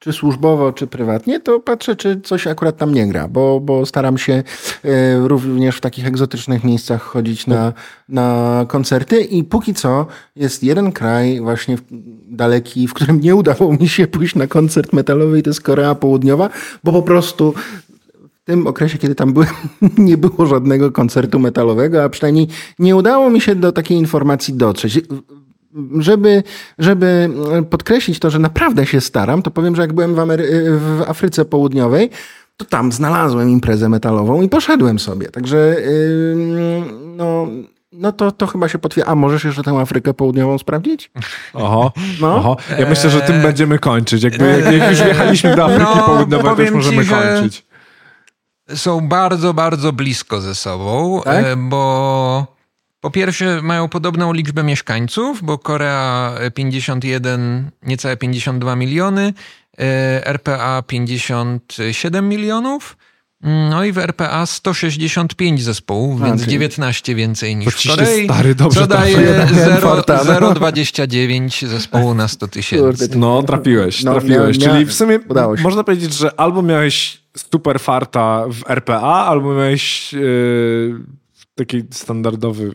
czy służbowo, czy prywatnie, to patrzę, czy coś akurat tam nie gra, bo, bo staram się e, również w takich egzotycznych miejscach chodzić na, na koncerty i póki co jest jeden kraj właśnie daleki, w którym nie udało mi się pójść na koncert metalowy i to jest Korea Południowa, bo po prostu w tym okresie, kiedy tam byłem, nie było żadnego koncertu metalowego, a przynajmniej nie udało mi się do takiej informacji dotrzeć żeby, żeby podkreślić to, że naprawdę się staram, to powiem, że jak byłem w, Amery w Afryce Południowej, to tam znalazłem imprezę metalową i poszedłem sobie. Także yy, no, no to, to chyba się potwierdza. A możesz jeszcze tę Afrykę Południową sprawdzić? Oho, no? oho. Ja myślę, że tym będziemy kończyć. Jakby, jak, jak już wjechaliśmy do Afryki no, Południowej, to już możemy ci, kończyć. Są bardzo, bardzo blisko ze sobą, tak? E, bo po pierwsze, mają podobną liczbę mieszkańców, bo Korea 51, niecałe 52 miliony, e, RPA 57 milionów. No i w RPA 165 zespołów, A, więc 19 więcej niż w Korei, stary, dobrze co daje 0,29 zespołu na 100 tysięcy. No, trafiłeś, no, trafiłeś. Czyli w sumie można powiedzieć, że albo miałeś super farta w RPA, albo miałeś yy, taki standardowy,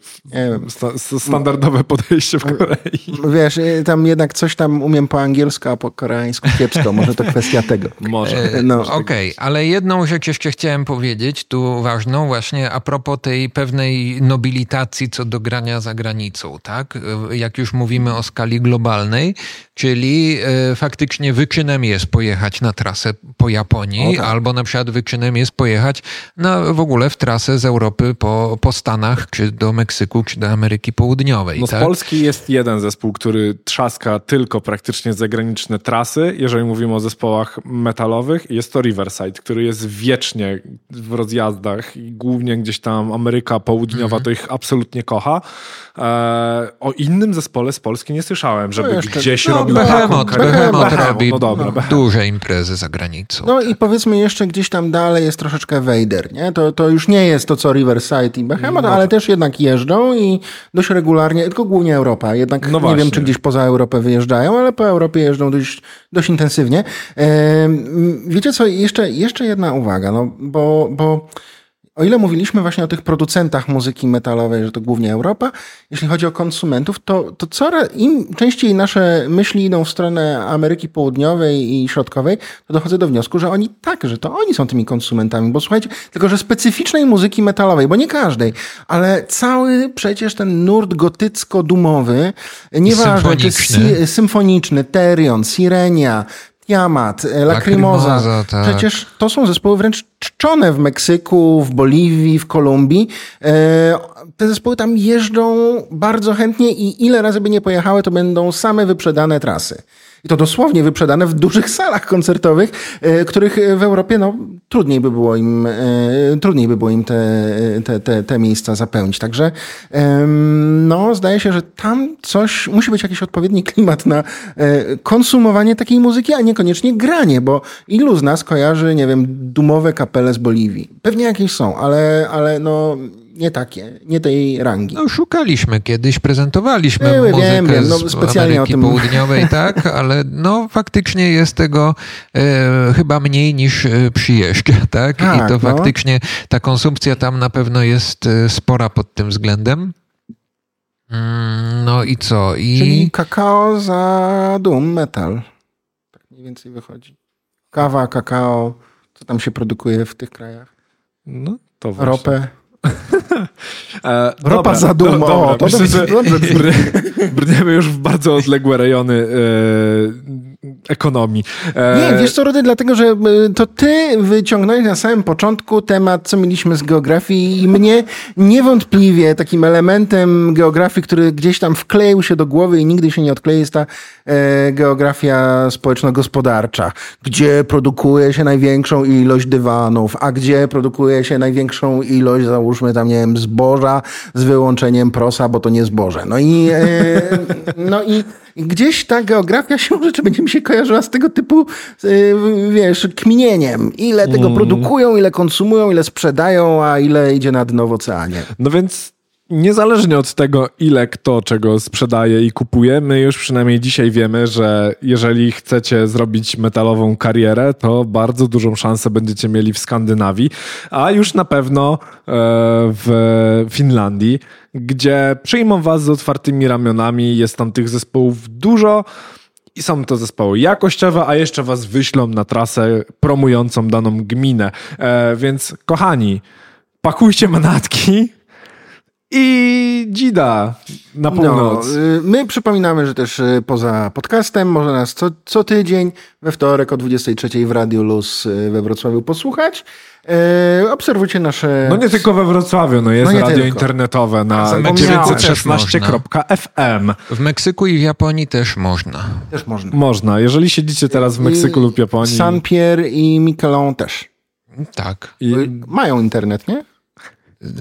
sta, standardowe podejście w Korei. Wiesz, y, tam jednak coś tam umiem po angielsku, a po koreańsku kiepsko. Może to kwestia tego. Może. E, no. Okej, okay, ale jedną rzecz jeszcze chciałem powiedzieć, tu ważną, właśnie a propos tej pewnej nobilitacji co do grania za granicą, tak? Jak już mówimy o skali globalnej, czyli e, faktycznie wyczynem jest pojechać na trasę po Japonii, tak. albo na przykład wyczynem jest pojechać na, w ogóle w trasę z Europy po, po Stanach, czy do Meksyku, czy do Ameryki Południowej. No tak? z Polski jest jeden zespół, który trzaska tylko praktycznie zagraniczne trasy, jeżeli mówimy o zespołach metalowych. Jest to Riverside, który jest wiecznie w rozjazdach i głównie gdzieś tam Ameryka Południowa -hmm. to ich absolutnie kocha. E, o innym zespole z Polski nie słyszałem, żeby no gdzieś no, robił Behemoth, taką Behemoth robi no dobra, no. duże imprezy za granicą. No i powiedzmy jeszcze gdzieś tam dalej jest troszeczkę Vader, nie? To, to już nie jest to, co Riverside i Behemoth, no, ale też jednak jeżdżą i dość regularnie, tylko głównie Europa. Jednak no nie wiem, czy gdzieś poza Europę wyjeżdżają, ale po Europie jeżdżą dość, dość intensywnie. wiecie co, jeszcze, jeszcze jedna uwaga, no bo, bo o ile mówiliśmy właśnie o tych producentach muzyki metalowej, że to głównie Europa, jeśli chodzi o konsumentów, to, to coraz im częściej nasze myśli idą w stronę Ameryki Południowej i Środkowej, to dochodzę do wniosku, że oni tak, że to oni są tymi konsumentami, bo słuchajcie, tylko że specyficznej muzyki metalowej, bo nie każdej, ale cały przecież ten nurt gotycko-dumowy, nieważne, czy symfoniczny, Terion, Sirenia, Jamat, e, Lacrimosa. Tak. Przecież to są zespoły wręcz czczone w Meksyku, w Boliwii, w Kolumbii. E, te zespoły tam jeżdżą bardzo chętnie i ile razy by nie pojechały, to będą same wyprzedane trasy. I to dosłownie wyprzedane w dużych salach koncertowych, e, których w Europie no, trudniej by było im, e, trudniej by było im te, te, te, te miejsca zapełnić. Także no, zdaje się, że tam coś, musi być jakiś odpowiedni klimat na e, konsumowanie takiej muzyki, a niekoniecznie granie, bo ilu z nas kojarzy, nie wiem, dumowe kapele z Boliwii? Pewnie jakieś są, ale, ale no nie takie, nie tej rangi. No, szukaliśmy kiedyś, prezentowaliśmy Były, muzykę wiem, wiem, no, specjalnie Ameryki o tym... Południowej, tak, ale no faktycznie jest tego e, chyba mniej niż e, przyjeżdża, tak? tak I to no. faktycznie ta konsumpcja tam na pewno jest e, spora pod tym względem. Mm, no i co? I... Czyli kakao za dum metal. Tak mniej więcej wychodzi. Kawa, kakao, co tam się produkuje w tych krajach? No to właśnie. Ropę. E, Ropa dobra, za dumą. Do, o, to myślę, że brniemy już w bardzo odległe rejony e, ekonomii. E... Nie, wiesz co, Rody, dlatego, że e, to ty wyciągnąłeś na samym początku temat, co mieliśmy z geografii i mnie niewątpliwie takim elementem geografii, który gdzieś tam wkleił się do głowy i nigdy się nie odklei, jest ta e, geografia społeczno-gospodarcza, gdzie produkuje się największą ilość dywanów, a gdzie produkuje się największą ilość, załóżmy tam, nie wiem, zboża z wyłączeniem prosa, bo to nie zboże. No i, e, no i i gdzieś ta geografia się rzeczy będzie mi się kojarzyła z tego typu, y, wiesz, kminieniem. Ile tego mm. produkują, ile konsumują, ile sprzedają, a ile idzie na dno w oceanie. No więc niezależnie od tego, ile kto czego sprzedaje i kupuje, my już przynajmniej dzisiaj wiemy, że jeżeli chcecie zrobić metalową karierę, to bardzo dużą szansę będziecie mieli w Skandynawii, a już na pewno e, w Finlandii, gdzie przyjmą was z otwartymi ramionami, jest tam tych zespołów dużo. I są to zespoły jakościowe, a jeszcze was wyślą na trasę promującą daną gminę. E, więc kochani, pakujcie manatki, i Dzida na północ. No, my przypominamy, że też y, poza podcastem można nas co, co tydzień we wtorek o 23 w Radiu Luz y, we Wrocławiu posłuchać. E, obserwujcie nasze... No nie tylko we Wrocławiu, no jest no radio tylko. internetowe na 916.fm. W Meksyku i w Japonii też można. Też można. Można. Jeżeli siedzicie teraz w Meksyku I lub Japonii. San Pierre i Miquelon też. Tak. I... Mają internet, nie?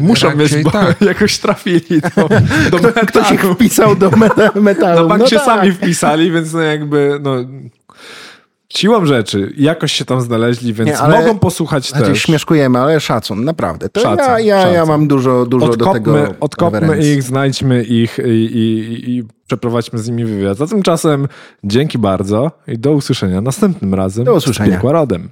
Muszą mieć, bo tak. jakoś trafili do, do metalu. Ktoś ich wpisał do metalu. No bank no się tak. sami wpisali, więc no jakby no, siłą rzeczy jakoś się tam znaleźli, więc Nie, mogą posłuchać znaczy, też. Śmieszkujemy, ale szacun, naprawdę. To szacun, ja, ja, szacun. ja mam dużo, dużo odkopmy, do tego Odkopmy ich, znajdźmy ich i, i, i przeprowadźmy z nimi wywiad. A tymczasem dzięki bardzo i do usłyszenia następnym razem do usłyszenia. z.